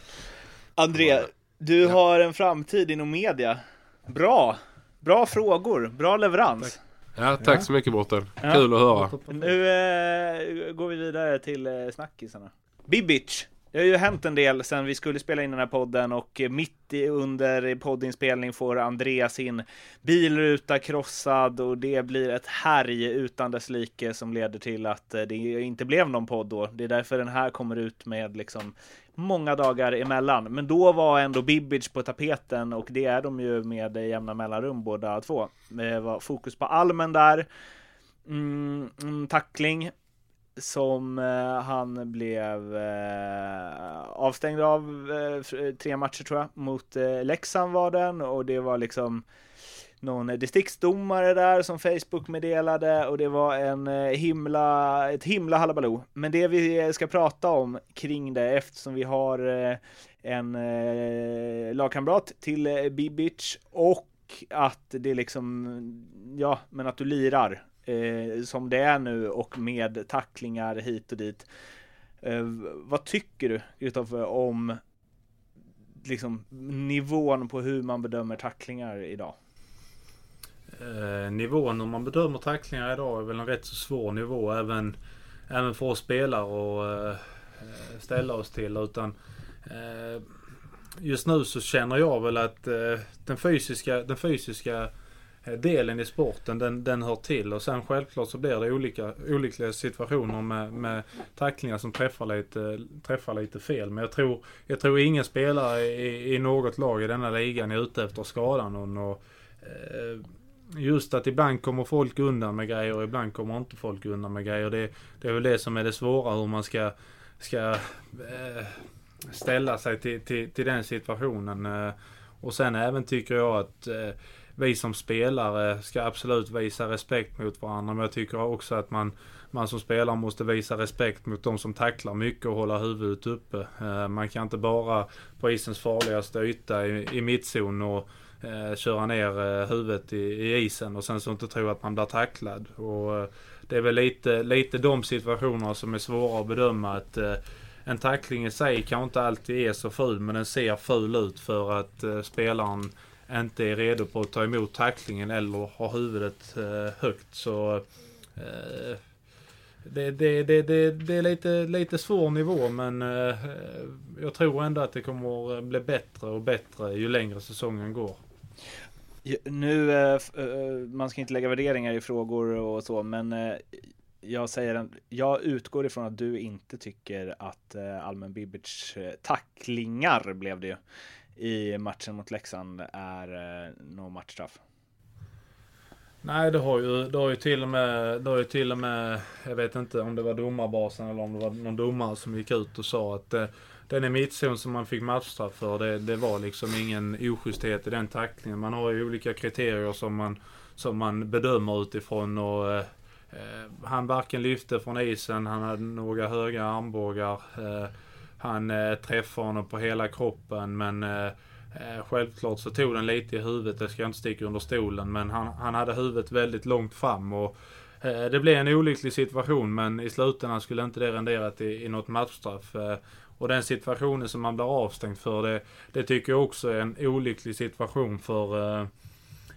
André, du har en framtid inom media. Bra! Bra frågor, bra leverans. Ja, tack Ja. så mycket Mårten. Ja. Kul att höra. Nu eh, går vi vidare till eh, snackisarna. Bibic. Det har ju hänt en del sen vi skulle spela in den här podden och mitt i, under poddinspelning får Andreas sin bilruta krossad och det blir ett härj utan dess like som leder till att eh, det inte blev någon podd då. Det är därför den här kommer ut med liksom många dagar emellan. Men då var ändå Bibic på tapeten och det är de ju med jämna mellanrum båda två. Det var fokus på Almen där. Mm, tackling som eh, han blev eh, avstängd av tre matcher tror jag. Mot eh, Leksand var den och det var liksom någon eh, distriktsdomare där som Facebook meddelade och det var en eh, himla, ett himla halabaloo. Men det vi eh, ska prata om kring det eftersom vi har en lagkamrat till Bibic och att det liksom, ja, men att du lirar eh, som det är nu och med tacklingar hit och dit. Eh, vad tycker du Gustav om liksom nivån på hur man bedömer tacklingar idag? Eh, nivån om man bedömer tacklingar idag är väl en rätt så svår nivå även, även för oss spelare att eh, ställa oss till. Utan, eh, just nu så känner jag väl att eh, den fysiska, den fysiska eh, delen i sporten den, den hör till och sen självklart så blir det olika, olyckliga situationer med, med tacklingar som träffar lite, träffar lite fel. Men jag tror, jag tror ingen spelare i, i något lag i denna ligan är ute efter att skada någon. Och, eh, just att ibland kommer folk undan med grejer och ibland kommer inte folk undan med grejer. Det, det är väl det som är det svåra hur man ska, ska äh, ställa sig till, till, till den situationen. Eh, och sen även tycker jag att äh, vi som spelare ska absolut visa respekt mot varandra. Men jag tycker också att man, man som spelare måste visa respekt mot de som tacklar mycket och hålla huvudet uppe. Man kan inte bara på isens farligaste yta i, i mittzon och eh, köra ner eh, huvudet i, i, isen och sen så inte tro att man blir tacklad. Och, eh, det är väl lite, lite de situationerna som är svåra att bedöma. att eh, en tackling i sig kanske inte alltid är så ful men den ser ful ut för att eh, spelaren inte är redo på att ta emot tacklingen eller har huvudet eh, högt. Så eh, det, det, det, det, det är lite, lite svår nivå men eh, jag tror ändå att det kommer bli bättre och bättre ju längre säsongen går. Nu, eh, eh, man ska inte lägga värderingar i frågor och så, men eh, jag säger jag utgår ifrån att du inte tycker att Almen Bibic tacklingar blev det ju i matchen mot Leksand är eh, matchstraff. Nej, det har ju, det har ju till och med, det har ju till och med, jag vet inte om det var domarbasen eller om det var någon domare som gick ut och sa att eh, den är mittzon som man fick matchstraff för, det, det var liksom ingen oschysthet i den tacklingen. Man har ju olika kriterier som man, som man bedömer utifrån och eh, eh, han varken lyfte från isen, han hade några höga armbågar. Eh, han eh, träffade honom på hela kroppen men eh, eh, självklart så tog den lite i huvudet, det ska jag inte sticka under stolen. Men han, han hade huvudet väldigt långt fram och det blev en olycklig situation men i slutändan skulle inte det rendera i, i något matchstraff. Och den situationen som man blir avstängd för det, det tycker jag också är en olycklig situation för eh,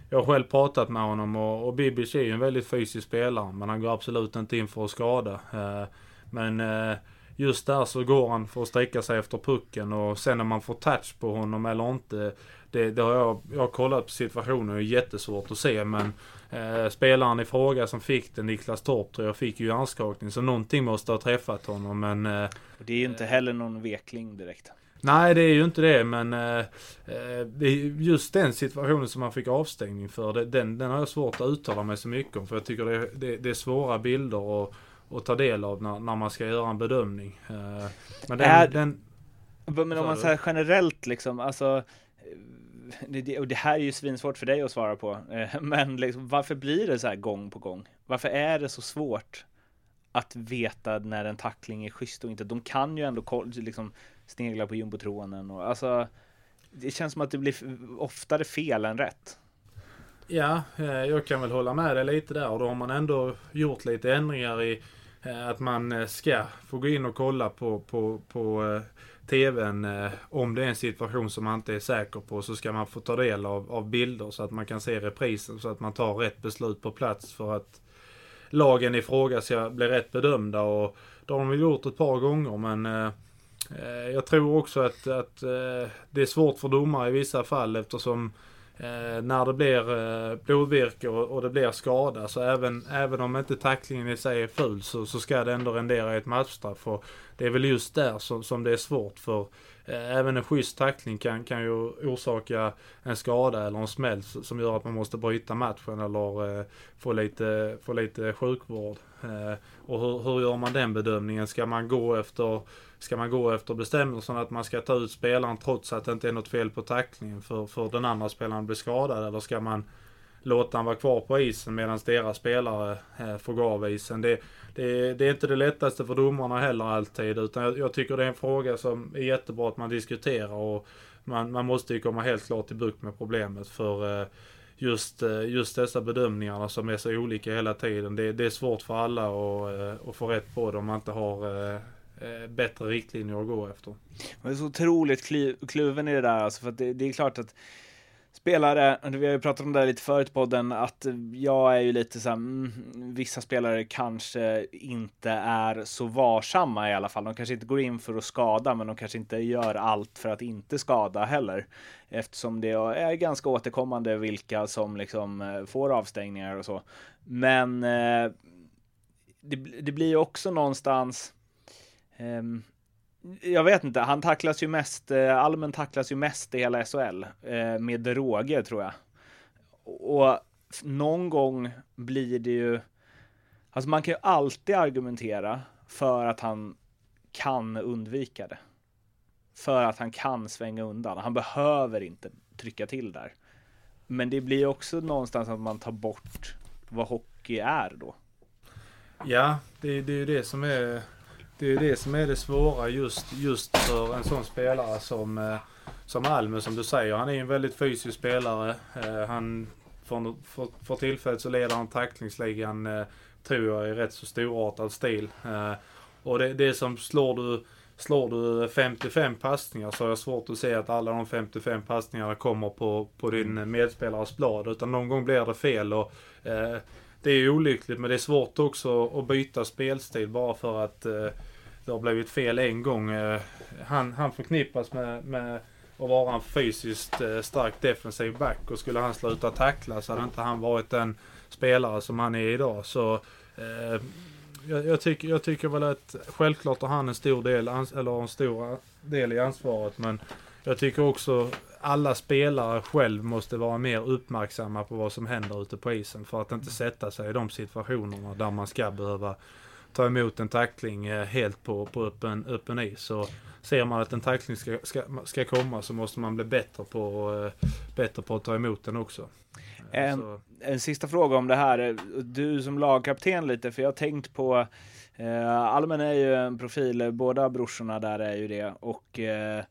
jag har själv pratat med honom och, och Bibic är ju en väldigt fysisk spelare. Men han går absolut inte in för att skada. Eh, men eh, just där så går han för att sträcka sig efter pucken och sen när man får touch på honom eller inte. Det, det har jag, jag har kollat på situationen och det är jättesvårt att se men eh, spelaren i fråga som fick det, Niklas Torp tror jag, fick ju hjärnskakning. Så någonting måste ha träffat honom men... Eh, det är ju inte heller någon vekling direkt. Nej, det är ju inte det, men eh, eh, just den situationen som man fick avstängning för, det, den, den har jag svårt att uttala mig så mycket om. För jag tycker det, det, det är svåra bilder att, att ta del av när, när man ska göra en bedömning. Eh, men den, är, den, men om man säger generellt liksom, alltså det, och det här är ju svinsvårt för dig att svara på, eh, men liksom, varför blir det så här gång på gång? Varför är det så svårt att veta när en tackling är schysst och inte? De kan ju ändå liksom snegla på jumbotronen och alltså det känns som att det blir oftare fel än rätt. Ja, eh, jag kan väl hålla med dig lite där och då har man ändå gjort lite ändringar i eh, att man ska få gå in och kolla på, på, på TVn eh, om det är en situation som man inte är säker på så ska man få ta del av, av bilder så att man kan se reprisen så att man tar rätt beslut på plats för att lagen i fråga ska bli rätt bedömda. Och det har de väl gjort ett par gånger men Eh, eh jag tror också att, att eh, det är svårt för domare i vissa fall eftersom eh, Eh, när det blir eh, blodvirke och, det blir skada så även, även om inte tacklingen i sig är ful så, så ska det ändå rendera i ett matchstraff. Och det är väl just där som, som det är svårt för eh, även en schysst tackling kan, kan ju orsaka en skada eller en smäll som gör att man måste bryta matchen eller få, lite, få lite sjukvård. och hur, hur gör man den bedömningen? Ska man gå efter Ska man gå efter bestämmelsen att man ska ta ut spelaren trots att det inte är något fel på tacklingen för, för den andra spelaren blir skadad? Eller ska man låta han vara kvar på isen medan deras spelare eh, får gå av isen? Det, det, det, är inte det lättaste för domarna heller alltid. Utan jag, jag, tycker det är en fråga som är jättebra att man diskuterar. Och man, man måste ju komma helt klart till bukt med problemet. För eh, just, eh, just dessa bedömningarna som är så olika hela tiden. Det, det är svårt för alla att, eh, att få rätt på det om man inte har eh, Eh, bättre riktlinjer att gå efter. Jag är så otroligt kluven i det där alltså, för det, det, är klart att spelare, vi har ju pratat om det här lite förut i podden, att jag är ju lite så här, mm, vissa spelare kanske inte är så varsamma i alla fall. De kanske inte går in för att skada, men de kanske inte gör allt för att inte skada heller. Eftersom det är ganska återkommande vilka som liksom eh, får avstängningar och så. Men eh, det, det blir ju också någonstans Ehm, jag vet inte, han tacklas ju mest, eh, Almen tacklas ju mest i hela SHL eh, med råge tror jag. Och någon gång blir det ju, alltså man kan ju alltid argumentera för att han kan undvika det. För att han kan svänga undan. Han behöver inte trycka till där. Men det blir också någonstans att man tar bort vad hockey är då. Ja, det, det är ju det som är det är det som är det svåra just, just för en sån spelare som, eh, som Alme som du säger. Han är en väldigt fysisk spelare. Eh, han, för, för, för tillfället så leder han tacklingsligan, eh, tror jag, i rätt så storartad stil. Och det, det som slår du Slår du 55 passningar så har jag svårt att se att alla de 55 passningarna kommer på, på din medspelares blad. Utan någon gång blir det fel. Och, eh, det är olyckligt men det är svårt också att byta spelstil bara för att eh, det har blivit fel en gång. Eh, han, han förknippas med, med att vara en fysiskt eh, stark defensiv back och skulle han sluta tackla så hade inte han varit den spelare som han är idag. Så eh, jag, jag, tycker, jag tycker väl att självklart har han en stor del, eller en stor del i ansvaret men jag tycker också alla spelare själv måste vara mer uppmärksamma på vad som händer ute på isen för att inte sätta sig i de situationerna där man ska behöva ta emot en tackling eh, helt på, på öppen, öppen is. Så ser man att en tackling ska, ska, ska komma så måste man bli bättre på, eh, bättre på att ta emot den också. Eh, en, en sista fråga om det här. Du som lagkapten lite, för jag har tänkt på eh, Almen är ju en profil, båda brorsorna där är ju det. Och eh,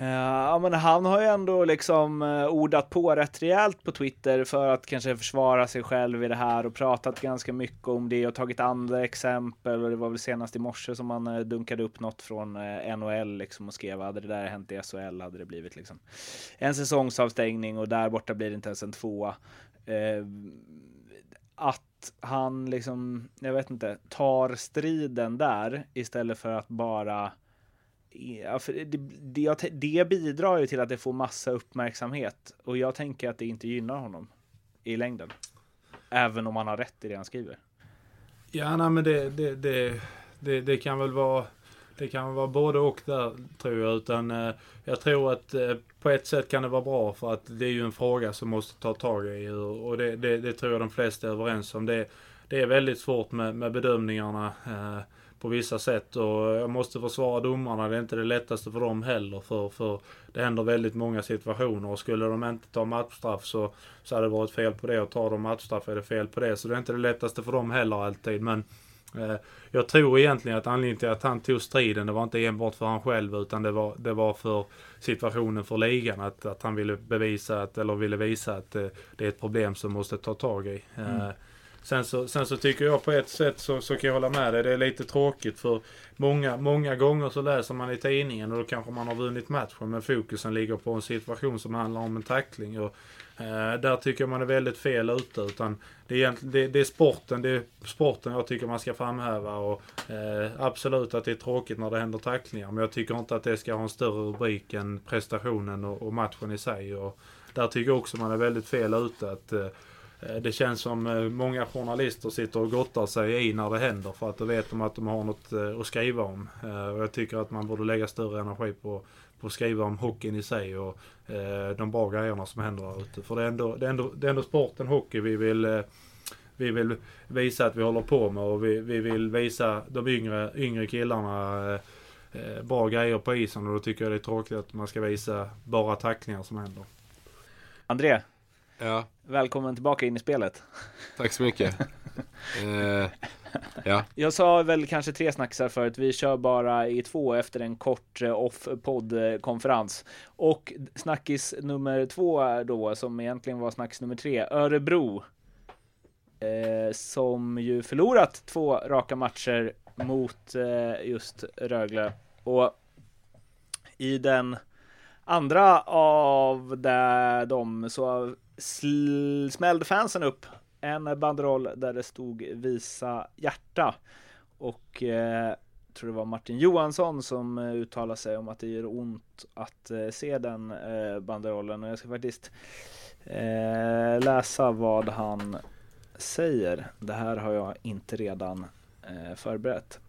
Eh, ja, men han har ju ändå liksom eh, ordat på rätt rejält på Twitter för att kanske försvara sig själv i det här och pratat ganska mycket om det och tagit andra exempel och det var väl senast i morse som han eh, dunkade upp något från NHL liksom och skrev hade det där hänt i SHL hade det blivit liksom en säsongsavstängning och där borta blir det inte ens en tvåa. att han liksom, jag vet inte, tar striden där istället för att bara Ja, för det, det, det, bidrar ju till att det får massa uppmärksamhet och jag tänker att det inte gynnar honom i längden. Även om han har rätt i det han skriver. Ja, nej, men det, det, det, det, det kan väl vara det kan vara både och där tror jag. Utan eh, jag tror att eh, på ett sätt kan det vara bra för att det är ju en fråga som måste ta tag i. Och det, det, det tror jag de flesta är överens om. Det, det är väldigt svårt med, med bedömningarna. Eh, på vissa sätt och jag måste försvara domarna. Det är inte det lättaste för dem heller för, för det händer väldigt många situationer och skulle de inte ta matchstraff så, så hade det varit fel på det och tar de matchstraff är det fel på det. Så det är inte det lättaste för dem heller alltid men eh, jag tror egentligen att anledningen till att han tog striden det var inte enbart för han själv utan det var, det var för situationen för ligan. Att, att han ville bevisa att, eller ville visa att eh, det är ett problem som måste ta tag i. Eh, mm. Sen så, sen så tycker jag på ett sätt så, så kan jag hålla med dig. Det är lite tråkigt för många, många gånger så läser man i tidningen och då kanske man har vunnit matchen men fokusen ligger på en situation som handlar om en tackling. Och, eh, där tycker jag man är väldigt fel ute. Utan det, är, det, det är sporten, det är sporten jag tycker man ska framhäva. Och, eh, absolut att det är tråkigt när det händer tacklingar men jag tycker inte att det ska ha en större rubrik än prestationen och, och matchen i sig. Och, där tycker jag också man är väldigt fel ute. att eh, Eh, Eh, det känns som eh, många journalister sitter och gottar sig i när det händer för att då vet de att de har något eh, att skriva om. Och jag tycker att man borde lägga större energi på, på att skriva om hockeyn i sig och de bra grejerna som händer där ute. För det är ändå, det är ändå, det är ändå sporten hockey vi vill vi vill visa att vi håller på med och vi, vi vill visa de yngre, yngre killarna bra grejer på isen och då tycker jag det är tråkigt att man ska visa bara tacklingar som händer. André, Ja. Välkommen tillbaka in i spelet. Tack så mycket. eh, ja. Jag sa väl kanske tre snacksar förut. Vi kör bara i två efter en kort eh, off-podd-konferens. Och snackis nummer två då, som egentligen var snackis nummer tre, Örebro. Eh, som ju förlorat två raka matcher mot eh, just Rögle. Och i den andra av de, så smällde fansen upp en banderoll där det stod visa hjärta. Och eh, jag tror det var Martin Johansson som eh, uttalade sig om att det gör ont att eh, se den eh, banderollen. Och jag ska faktiskt eh, läsa vad han säger. Det här har jag inte redan eh, förberett.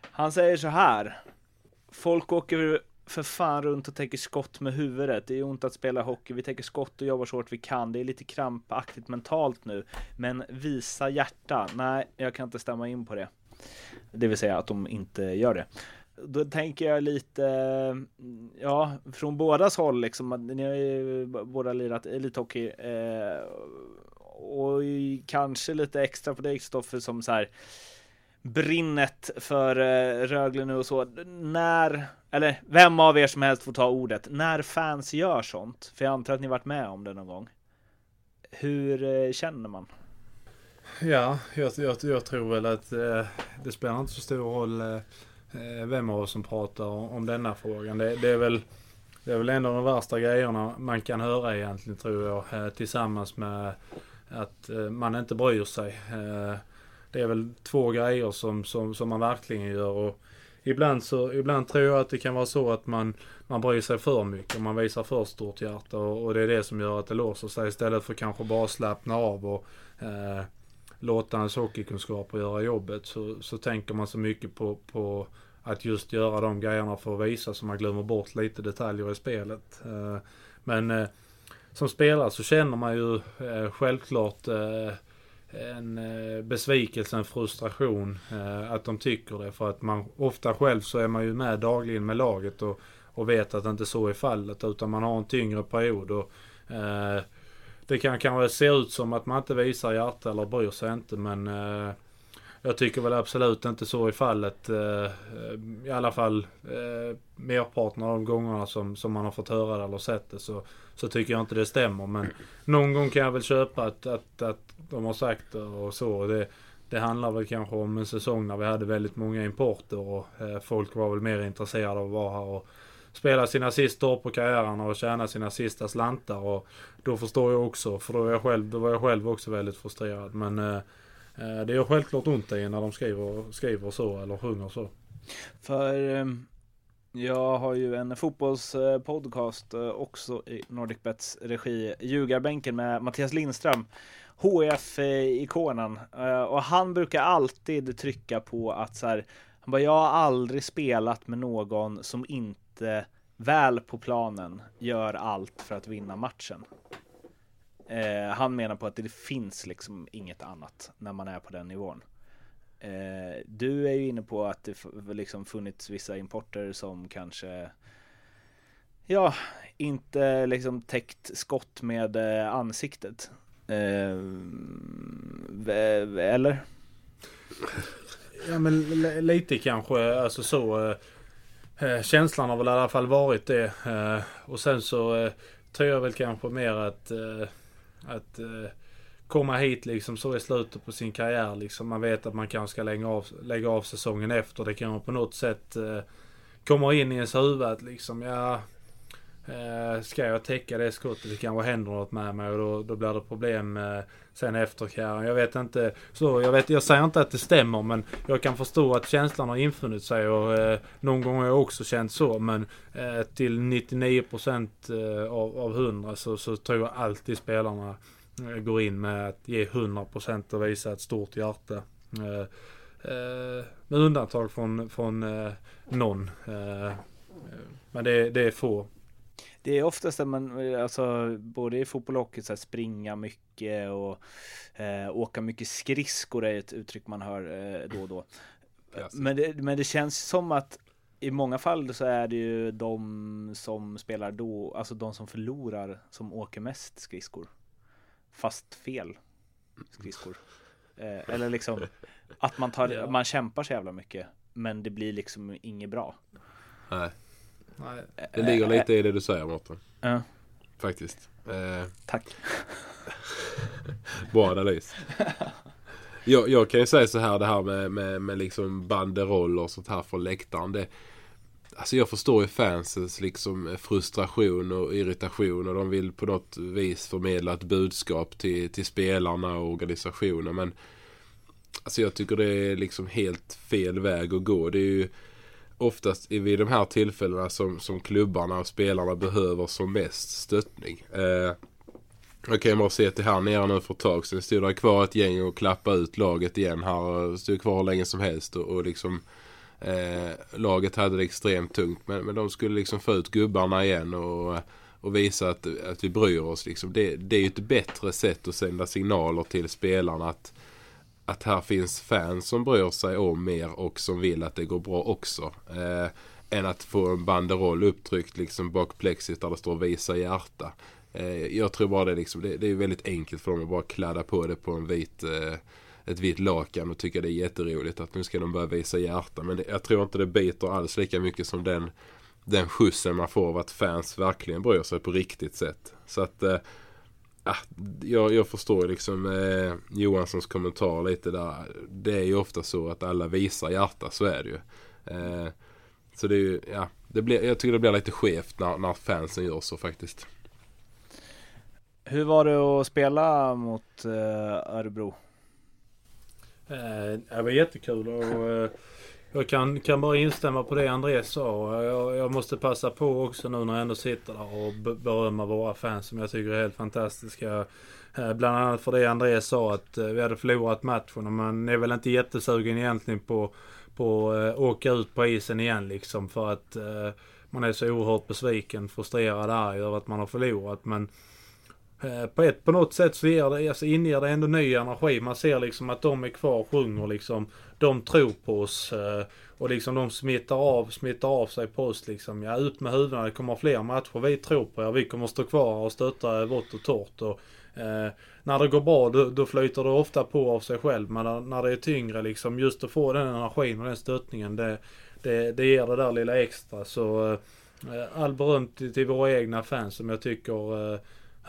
Han säger så här. Folk åker för fan runt och täcker skott med huvudet. Det är ont att spela hockey. Vi täcker skott och jobbar så hårt vi kan. Det är lite krampaktigt mentalt nu. Men visa hjärta. Nej, jag kan inte stämma in på det. Det vill säga att de inte gör det. Då tänker jag lite, ja, från bådas håll liksom. Ni har ju båda lirat elithockey. Eh, och kanske lite extra på dig Kristoffer som så här brinnet för eh, Rögle nu och så. När, eller vem av er som helst får ta ordet, när fans gör sånt, för jag antar att ni varit med om det någon gång. Hur eh, känner man? Ja, jag, jag, jag tror väl att eh, det spelar inte så stor roll eh, eh, vem av oss som pratar om, om denna frågan. Det, det, är väl, det är väl en av de värsta grejerna man kan höra egentligen tror jag. Eh, tillsammans med att eh, man inte bryr sig. Eh, det är väl två grejer som, som, som man verkligen gör. Och ibland, så, ibland tror jag att det kan vara så att man, man bryr sig för mycket. Man visar för stort hjärta och, och det är det som gör att det låser sig. Istället för kanske bara slappna av och eh, låta ens hockeykunskaper göra jobbet. Så, så tänker man så mycket på, på att just göra de grejerna för att visa så man glömmer bort lite detaljer i spelet. Eh, men eh, som spelare så känner man ju eh, självklart eh, en eh, besvikelse, en frustration eh, att de tycker det. För att man ofta själv så är man ju med dagligen med laget och, och vet att det inte så är fallet. Utan man har en tyngre period. Och, eh, det kan kanske se ut som att man inte visar hjärta eller bryr sig inte men eh, jag tycker väl absolut inte så i fallet. Eh, eh, I alla fall eh, merparten av de gångerna som, som man har fått höra det eller sett det så, så tycker jag inte det stämmer. Men någon gång kan jag väl köpa att, att, att de har sagt det och så. Det, det handlar väl kanske om en säsong när vi hade väldigt många importer och folk var väl mer intresserade av att vara här och spela sina sista år på karriären och tjäna sina sista slantar. Och då förstår jag också, för då, är jag själv, då var jag själv också väldigt frustrerad. Men eh Eh, det gör självklart ont i när de skriver, skriver så eller sjunger så. För ehm, jag har ju en fotbollspodcast eh, också i NordicBets regi, Ljugarbänken med Mattias Lindström. HF-ikonen. Eh, och han brukar alltid trycka på att så här, han bara, jag har aldrig spelat med någon som inte väl på planen gör allt för att vinna matchen. Eh, han menar på att det finns liksom inget annat när man är på den nivån. Eh, du är ju inne på att det liksom funnits vissa importer som kanske ja, inte liksom täckt skott med eh, ansiktet. Eh, eller? Ja men lite kanske, alltså så. Eh, eh, känslan har väl i alla fall varit det. Eh, och sen så eh, tror jag väl kanske mer att, eh, att eh, komma hit liksom så i slutet på sin karriär liksom. Man vet att man kanske ska lägga av, lägga av säsongen efter. Det kan på något sätt eh, komma in i ens huvud att liksom, ja Eh, ska jag täcka det skottet det kanske händer något med mig och då, då blir det problem eh, sen efter karriären. Jag vet inte. Så jag, vet, jag säger inte att det stämmer men jag kan förstå att känslan har infunnit sig och eh, någon gång har jag också känt så. Men eh, till 99% eh, av, av 100 så, så tror jag alltid spelarna eh, går in med att ge 100% och visa ett stort hjärta. Eh, eh med undantag från, från eh, någon. Eh, men det, det är få. Det är oftast att man, alltså både i fotboll och hockey, så här, springa mycket och eh, åka mycket skridskor är ett uttryck man hör eh, då och då. Men det, men det känns som att i många fall så är det ju de som spelar då, alltså de som förlorar som åker mest skridskor. Fast fel skridskor. Eh, eller liksom att man tar, man kämpar så jävla mycket. Men det blir liksom inget bra. Nej. Nej. Det ligger lite i det du säger Mårten. Ja. Faktiskt. Eh, Tack. bra analys. Jag, jag kan ju säga så här det här med, med, med liksom banderoller och sånt här för läktaren. Det, Alltså jag förstår ju fansens liksom frustration och irritation och de vill på något vis förmedla ett budskap till, till spelarna och organisationen. Men alltså jag tycker det är liksom helt fel väg att gå. Det är ju oftast vid de här tillfällena som, som klubbarna och spelarna behöver som mest stöttning. Eh, jag kan ju bara se till här nere nu för ett tag sedan. Stod det kvar ett gäng och klappa ut laget igen här. Stod kvar hur länge som helst och, och liksom eh, laget hade det extremt tungt. Men, men de skulle liksom få ut gubbarna igen och, och visa att, att vi bryr oss. Liksom. Det, det är ju ett bättre sätt att sända signaler till spelarna att, att här finns fans som bryr sig om mer och som vill att det går bra också. Eh, än att få en banderoll upptryckt liksom bak plexit där det står visa hjärta. Eh, jag tror bara det, liksom, det, det är väldigt enkelt för dem att bara kladda på det på en vit, eh, ett vitt lakan och tycka det är jätteroligt att nu ska de börja visa hjärta. Men det, jag tror inte det biter alls lika mycket som den, den skjutsen man får av att fans verkligen bryr sig på riktigt sätt. Så att eh, ah, jag, jag förstår liksom eh, Johanssons kommentar lite där. Det är ju ofta så att alla visar hjärta, så är det ju. Eh, så det är ju, ja, det blir, jag tycker det blir lite skevt när, när fansen gör så faktiskt. Hur var det att spela mot eh, Örebro? Eh, det var jättekul och eh, jag kan, kan bara instämma på det André sa. Jag, jag måste passa på också nu när jag ändå sitter där och berömma våra fans som jag tycker är helt fantastiska. Eh, bland annat för det André sa att eh, vi hade förlorat matchen och man är väl inte jättesugen egentligen på på att åka ut på isen igen liksom för att man är så oerhört besviken, frustrerad, arg över att man har förlorat. Men Eh, på, ett, på något sätt så ger det, alltså inger det ändå ny energi. Man ser liksom att de är kvar och sjunger liksom. De tror på oss. Eh, och liksom de smittar av, smittar av sig på oss liksom. Ja, ut med huvudena. Det kommer fler matcher. Vi tror på er. Vi kommer stå kvar och stötta vått och torrt. Och, eh, när det går bra då, då flyter det ofta på av sig själv. Men när, när det är tyngre liksom, just att få den energin och den stöttningen. Det, det, det ger det där lilla extra. Så eh, all beröm till, till våra egna fans som jag tycker eh,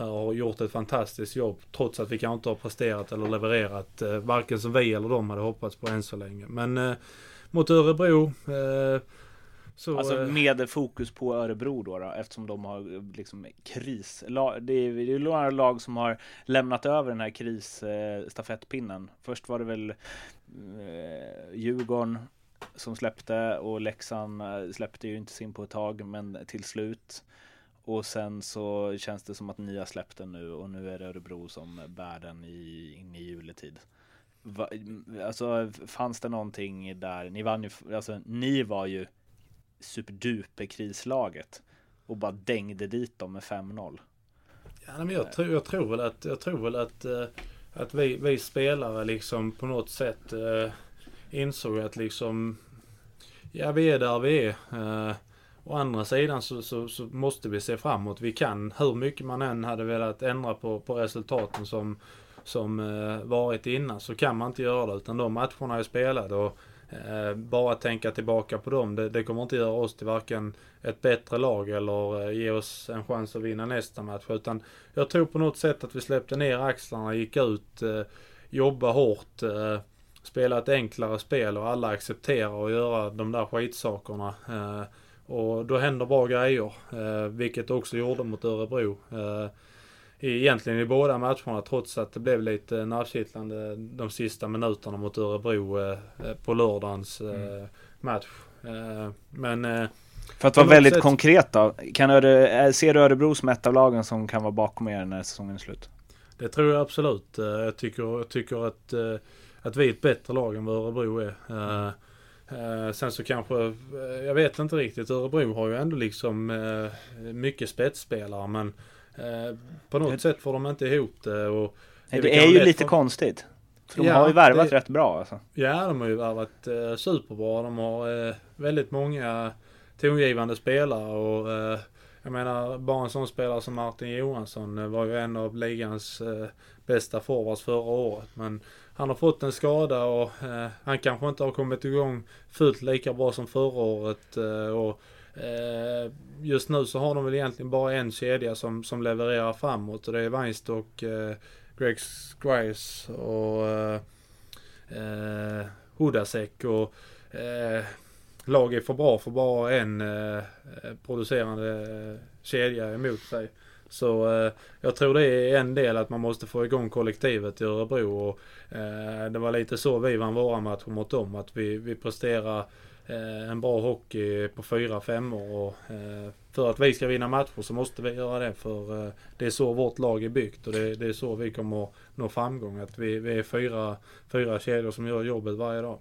har gjort ett fantastiskt jobb trots att vi kanske inte har presterat eller levererat eh, varken som vi eller de hade hoppats på än så länge. Men eh, mot Örebro eh, så, alltså eh, med fokus på Örebro då, då eftersom de har liksom kris. Det är, det är några lag som har lämnat över den här krisstafettpinnen. Först var det väl eh, Djurgården som släppte och Leksand eh, släppte ju inte sin på ett tag men till slut. Och sen så känns det som att ni har släppt den nu och nu är det Örebro som bär den i, in i juletid. Va, alltså fanns det någonting där, ni vann ju, alltså ni var ju superduper krislaget och bara dängde dit dem med 5-0. Ja, men jag, tror, jag tror väl att, jag tror väl att, eh, att vi, vi spelare liksom på något sätt eh, insåg att liksom, ja vi är där vi är. Eh, Å andra sidan så, så, så, måste vi se framåt. Vi kan, hur mycket man än hade velat ändra på, på resultaten som, som eh, varit innan, så kan man inte göra det. Utan de matcherna är spelade och eh, bara tänka tillbaka på dem, det, det, kommer inte göra oss till varken ett bättre lag eller eh, ge oss en chans att vinna nästa match. Utan jag tror på något sätt att vi släppte ner axlarna, gick ut, eh, jobba hårt, eh, spela ett enklare spel och alla accepterar att göra de där skitsakerna. Eh, och då händer bra grejer. Eh, vilket också gjorde mot Örebro. Eh, egentligen i båda matcherna trots att det blev lite nervkittlande de sista minuterna mot Örebro eh, på lördagens eh, mm. match. Eh, men för att vara väldigt sätt... konkret då, kan Öre, ser du Örebro som ett av lagen som kan vara bakom er när säsongen är slut? Det tror jag absolut. Jag tycker, jag tycker att, att vi är ett bättre lag än vad Örebro är. Eh, sen så kanske, eh, jag vet inte riktigt, Örebro har ju ändå liksom eh, mycket spetsspelare men eh, på något det... sätt får de inte ihop det. Och det, det är ju lite för... konstigt. För de ja, har ju värvat det... rätt bra alltså. Ja, de har ju värvat eh, superbra. De har eh, väldigt många tongivande spelare och eh, jag menar bara en sån spelare som Martin Johansson var ju en av ligans bästa forwards förra året. Men han har fått en skada och eh, han kanske inte har kommit igång fullt lika bra som förra året. Eh, och, eh, just nu så har de väl egentligen bara en kedja som, som levererar framåt och det är Weinstock, eh, Greg Squires och eh, eh Hudasek. Och, eh, lag är för bra för bara en eh, eh, producerande kedja emot sig. Så eh, jag tror det är en del att man måste få igång kollektivet i Örebro. Och, eh, det var lite så vi vann våra matcher mot dem. Att vi, vi presterar eh, en bra hockey på fyra femmor. Och, eh, för att vi ska vinna matcher så måste vi göra det. För eh, det är så vårt lag är byggt och det, det är så vi kommer att nå framgång. Att vi, vi är fyra, fyra kedjor som gör jobbet varje dag.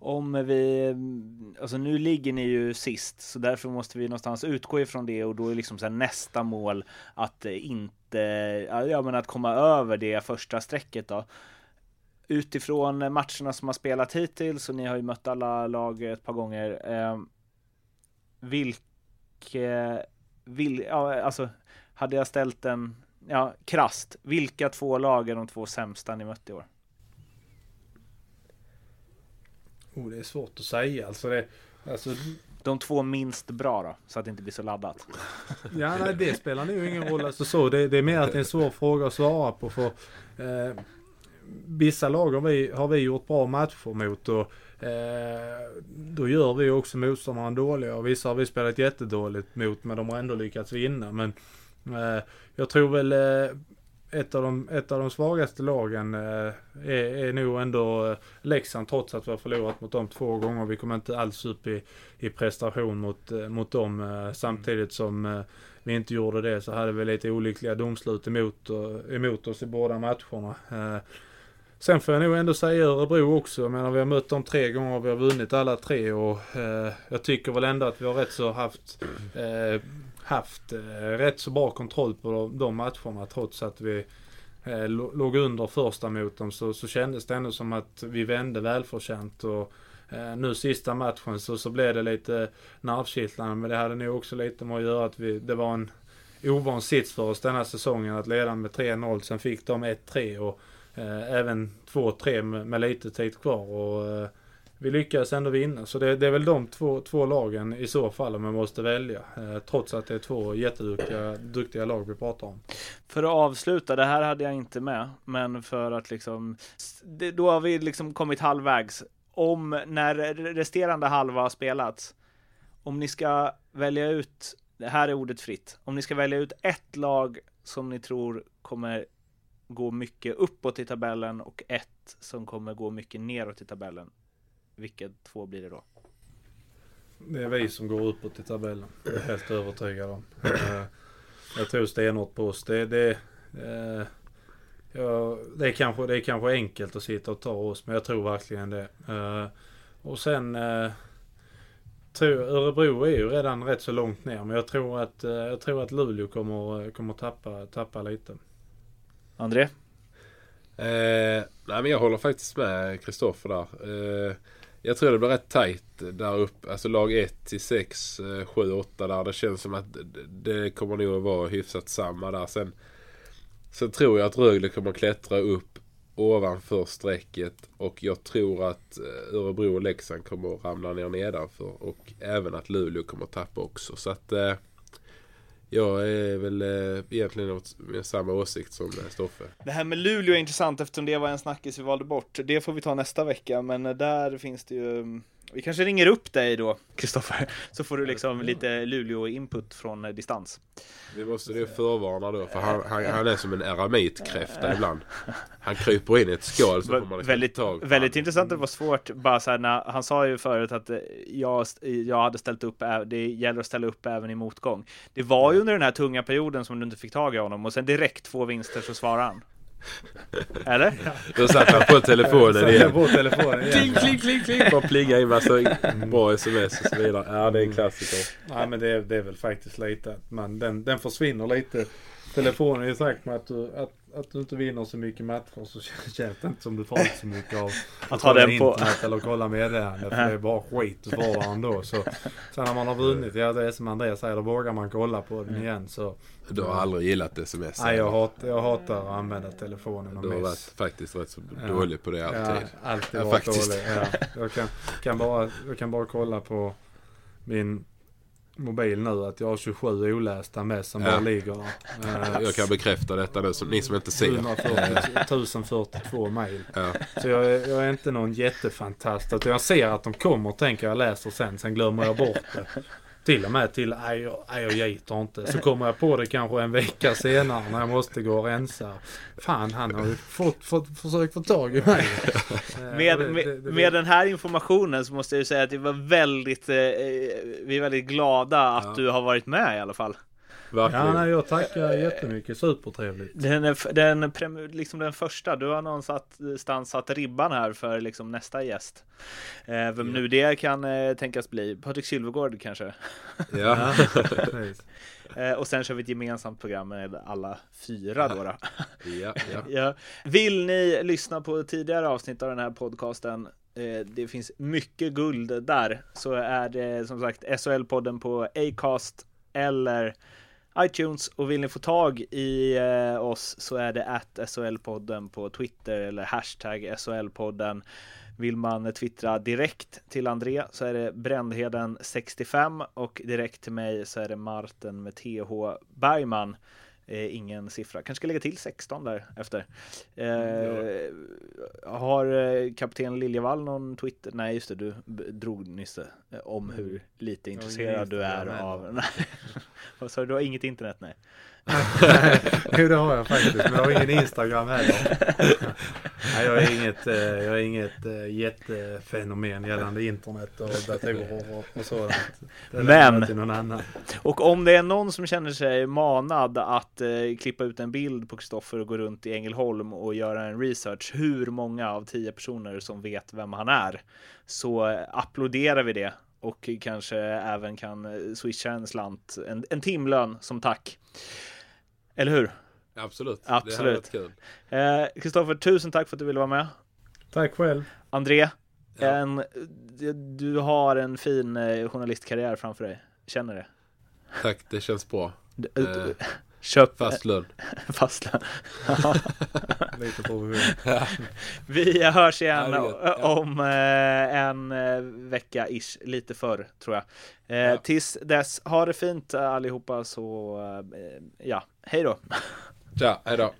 Om vi, alltså nu ligger ni ju sist, så därför måste vi någonstans utgå ifrån det och då är liksom så nästa mål att inte, ja men att komma över det första strecket då. Utifrån matcherna som har spelat hittills och ni har ju mött alla lag ett par gånger. Eh, vilke, vil, ja, alltså hade jag ställt en, ja krast, vilka två lag är de två sämsta ni mött i år? Oh, det är svårt att säga. Alltså det, alltså... De två minst bra då, så att det inte blir så laddat. ja, nej, det spelar nog ingen roll. Alltså så, det, det, är mer att det är en svår fråga att svara på. För eh, Vissa lag har vi, har vi gjort bra matcher mot och eh, då gör vi också motståndaren dåliga. Och vissa har vi spelat jättedåligt mot men de har ändå lyckats vinna. Men eh, jag tror väl eh, ett av de, ett av de svagaste lagen eh, är, är nog ändå eh, Leksand trots att vi har förlorat mot dem två gånger. Vi kommer inte alls upp i, i prestation mot, eh, mot dem. Eh, samtidigt som eh, vi inte gjorde det så hade vi lite olyckliga domslut emot, emot oss i båda matcherna. Eh, sen får jag nog ändå säga Örebro också. Jag menar vi har mött dem tre gånger och vi har vunnit alla tre och jag tycker väl ändå att vi har rätt så haft haft eh, rätt så bra kontroll på de, de matcherna trots att vi eh, låg under första mot dem så, så kändes det ändå som att vi vände välförtjänt. Och, eh, nu sista matchen så, så blev det lite nervkittlande men det hade nog också lite med att göra att vi, det var en ovan sits för oss denna säsongen att leda med 3-0. Sen fick de 1-3 och eh, även 2-3 med, med, lite tid kvar. Och, eh, vi lyckades ändå vinna. Så det, det, är väl de två, två lagen i så fall om man måste välja. Eh, trots att det är två jätteduktiga duktiga lag vi pratar om. För att avsluta, det här hade jag inte med, men för att liksom, det, då har vi liksom kommit halvvägs. Om när resterande halva har spelats, om ni ska välja ut, det här är ordet fritt, om ni ska välja ut ett lag som ni tror kommer gå mycket uppåt i tabellen och ett som kommer gå mycket neråt i tabellen. Vilka två blir det då? Det är vi som går uppåt i tabellen. Det är jag helt övertygad om. Eh, jag tror stenhårt på oss. Det, det, eh, ja, det, är kanske, det är kanske enkelt att sitta och ta oss, men jag tror verkligen det. Eh, och sen tror, Örebro är ju redan rätt så långt ner, men jag tror att, jag tror att Luleå kommer, kommer tappa, tappa lite. André? Eh, nej men jag håller faktiskt med Kristoffer där. Eh, jag tror det blir rätt tight där uppe. Alltså lag 1 till 6, 7, 8 där. Det känns som att det kommer nog att vara hyfsat samma där. Sen, sen tror jag att Rögle kommer klättra upp ovanför strecket. Och jag tror att eh, Örebro och Leksand kommer att ramla ner nedanför. Och även att Luleå kommer att tappa också. Så att eh, jag är väl eh, egentligen med samma åsikt som eh, Stoffe. Det här med Luleå är intressant eftersom det var en snackis vi valde bort. Det får vi ta nästa vecka, men eh, där finns det ju mm, vi kanske ringer upp dig då, Kristoffer, så får du liksom lite Luleå-input från eh, distans. Vi måste ju förvarna då, för han, han, han är som en eramitkräfta ibland. Han kryper in i ett skal så får man liksom väldigt, tag Väldigt intressant, det var svårt, bara så här, när, han sa ju förut att eh, jag, jag hade ställt upp, det gäller att ställa upp även i motgång. Det var ju under den här tunga perioden som du inte fick tag i honom och sen direkt två vinster så svarade han. Eller? Då satt han på telefonen igen. på telefonen igen. Kling, kling, kling, kling. Bara plinga in massa bra sms och så vidare. Ja, det är en klassiker. Nej, men det är, det är väl faktiskt lite att man, den, den försvinner lite. Telefonen är sagt med att du, att att du inte vinner så mycket matcher så känns det inte som du får så mycket av att ha den på internet eller kolla meddelanden. För det är bara skit du får ändå. Så, sen när man har vunnit, ja det är som Andreas säger, då vågar man kolla på den igen. Så, du har aldrig gillat sms? Nej, jag, hat, jag hatar att använda telefonen och Du har varit faktiskt rätt så dålig på det alltid. Ja, alltid varit dålig. Ja. Jag, kan, kan bara, jag kan bara kolla på min mobil nu att jag har 27 olästa med som Ja. bara ligger. Eh, Jag kan bekräfta detta nu, som ni som inte ser. 140 1042 mejl. Ja. Så jag är, jag är inte någon jättefantast. Utan jag ser att de kommer och tänker jag läser sen. Sen glömmer jag bort det. Till och med till nej jag, nej, jag gitar inte. Så kommer jag på det kanske en vecka senare när jag måste gå och rensa. Fan han har ju fått, fått, försökt få tag i mig. Eh, Med, det- det- det- med den här informationen så måste jag ju säga att det var väldigt, eh, vi är väldigt glada att Ja. du har varit med i alla fall. Verkligen. Ja, nej, jag tackar jättemycket. Supertrevligt. Den, den, liksom den första, du har någonstans satt ribban här för liksom nästa gäst. Eh, vem nu det kan eh, tänkas bli. Patrik Sylvegård kanske. Ja. Eh, och sen kör vi ett gemensamt program med alla fyra då. då. Ja, ja. Ja. Vill ni lyssna på tidigare avsnitt av den här podcasten eh, det finns mycket guld där. Så är det som sagt SHL-podden på Acast eller iTunes. Och vill ni få tag i eh, oss så är det att SHL-podden på Twitter eller hashtag SHL-podden. Vill man twittra direkt till André så är det Brändheden65 och direkt till mig så är det Marten med TH Bergman. Eh, ingen siffra. Kanske ska lägga till 16 där efter. Eh, har eh, kapten Liljevall någon Twitter? Nej, just det, du drog nyss det, eh, om hur lite ingen intresserad du är av... Vad sa du? Du har inget internet? Nej. jo det har jag faktiskt. Men jag har ingen Instagram heller. Nej, jag är inget, eh, jag är inget eh, jättefenomen gällande internet och datorer och, och sådant. Det Men- till någon annan. Och om det är någon som känner sig manad att eh, klippa ut en bild på Kristoffer och gå runt i Ängelholm och göra en research, hur många av tio personer som vet vem han är, så applåderar vi det och kanske även kan eh, swisha en slant, en, en timlön som tack. Eller hur? Absolut. Absolut. Eh, Kristoffer, tusen tack för att du ville vara med. Tack själv. André, Ja. en, du har en fin eh, journalistkarriär framför dig. Känner det? Tack, det känns bra. Du- Eh, du- Köp Fast lön. fast Lite provision. Vi hörs igen Ja. Ja. om eh, en eh, vecka ish, lite förr tror jag. Eh, Ja. Tills dess, ha det fint allihopa så eh, ja, Hej då. Tja, hej då.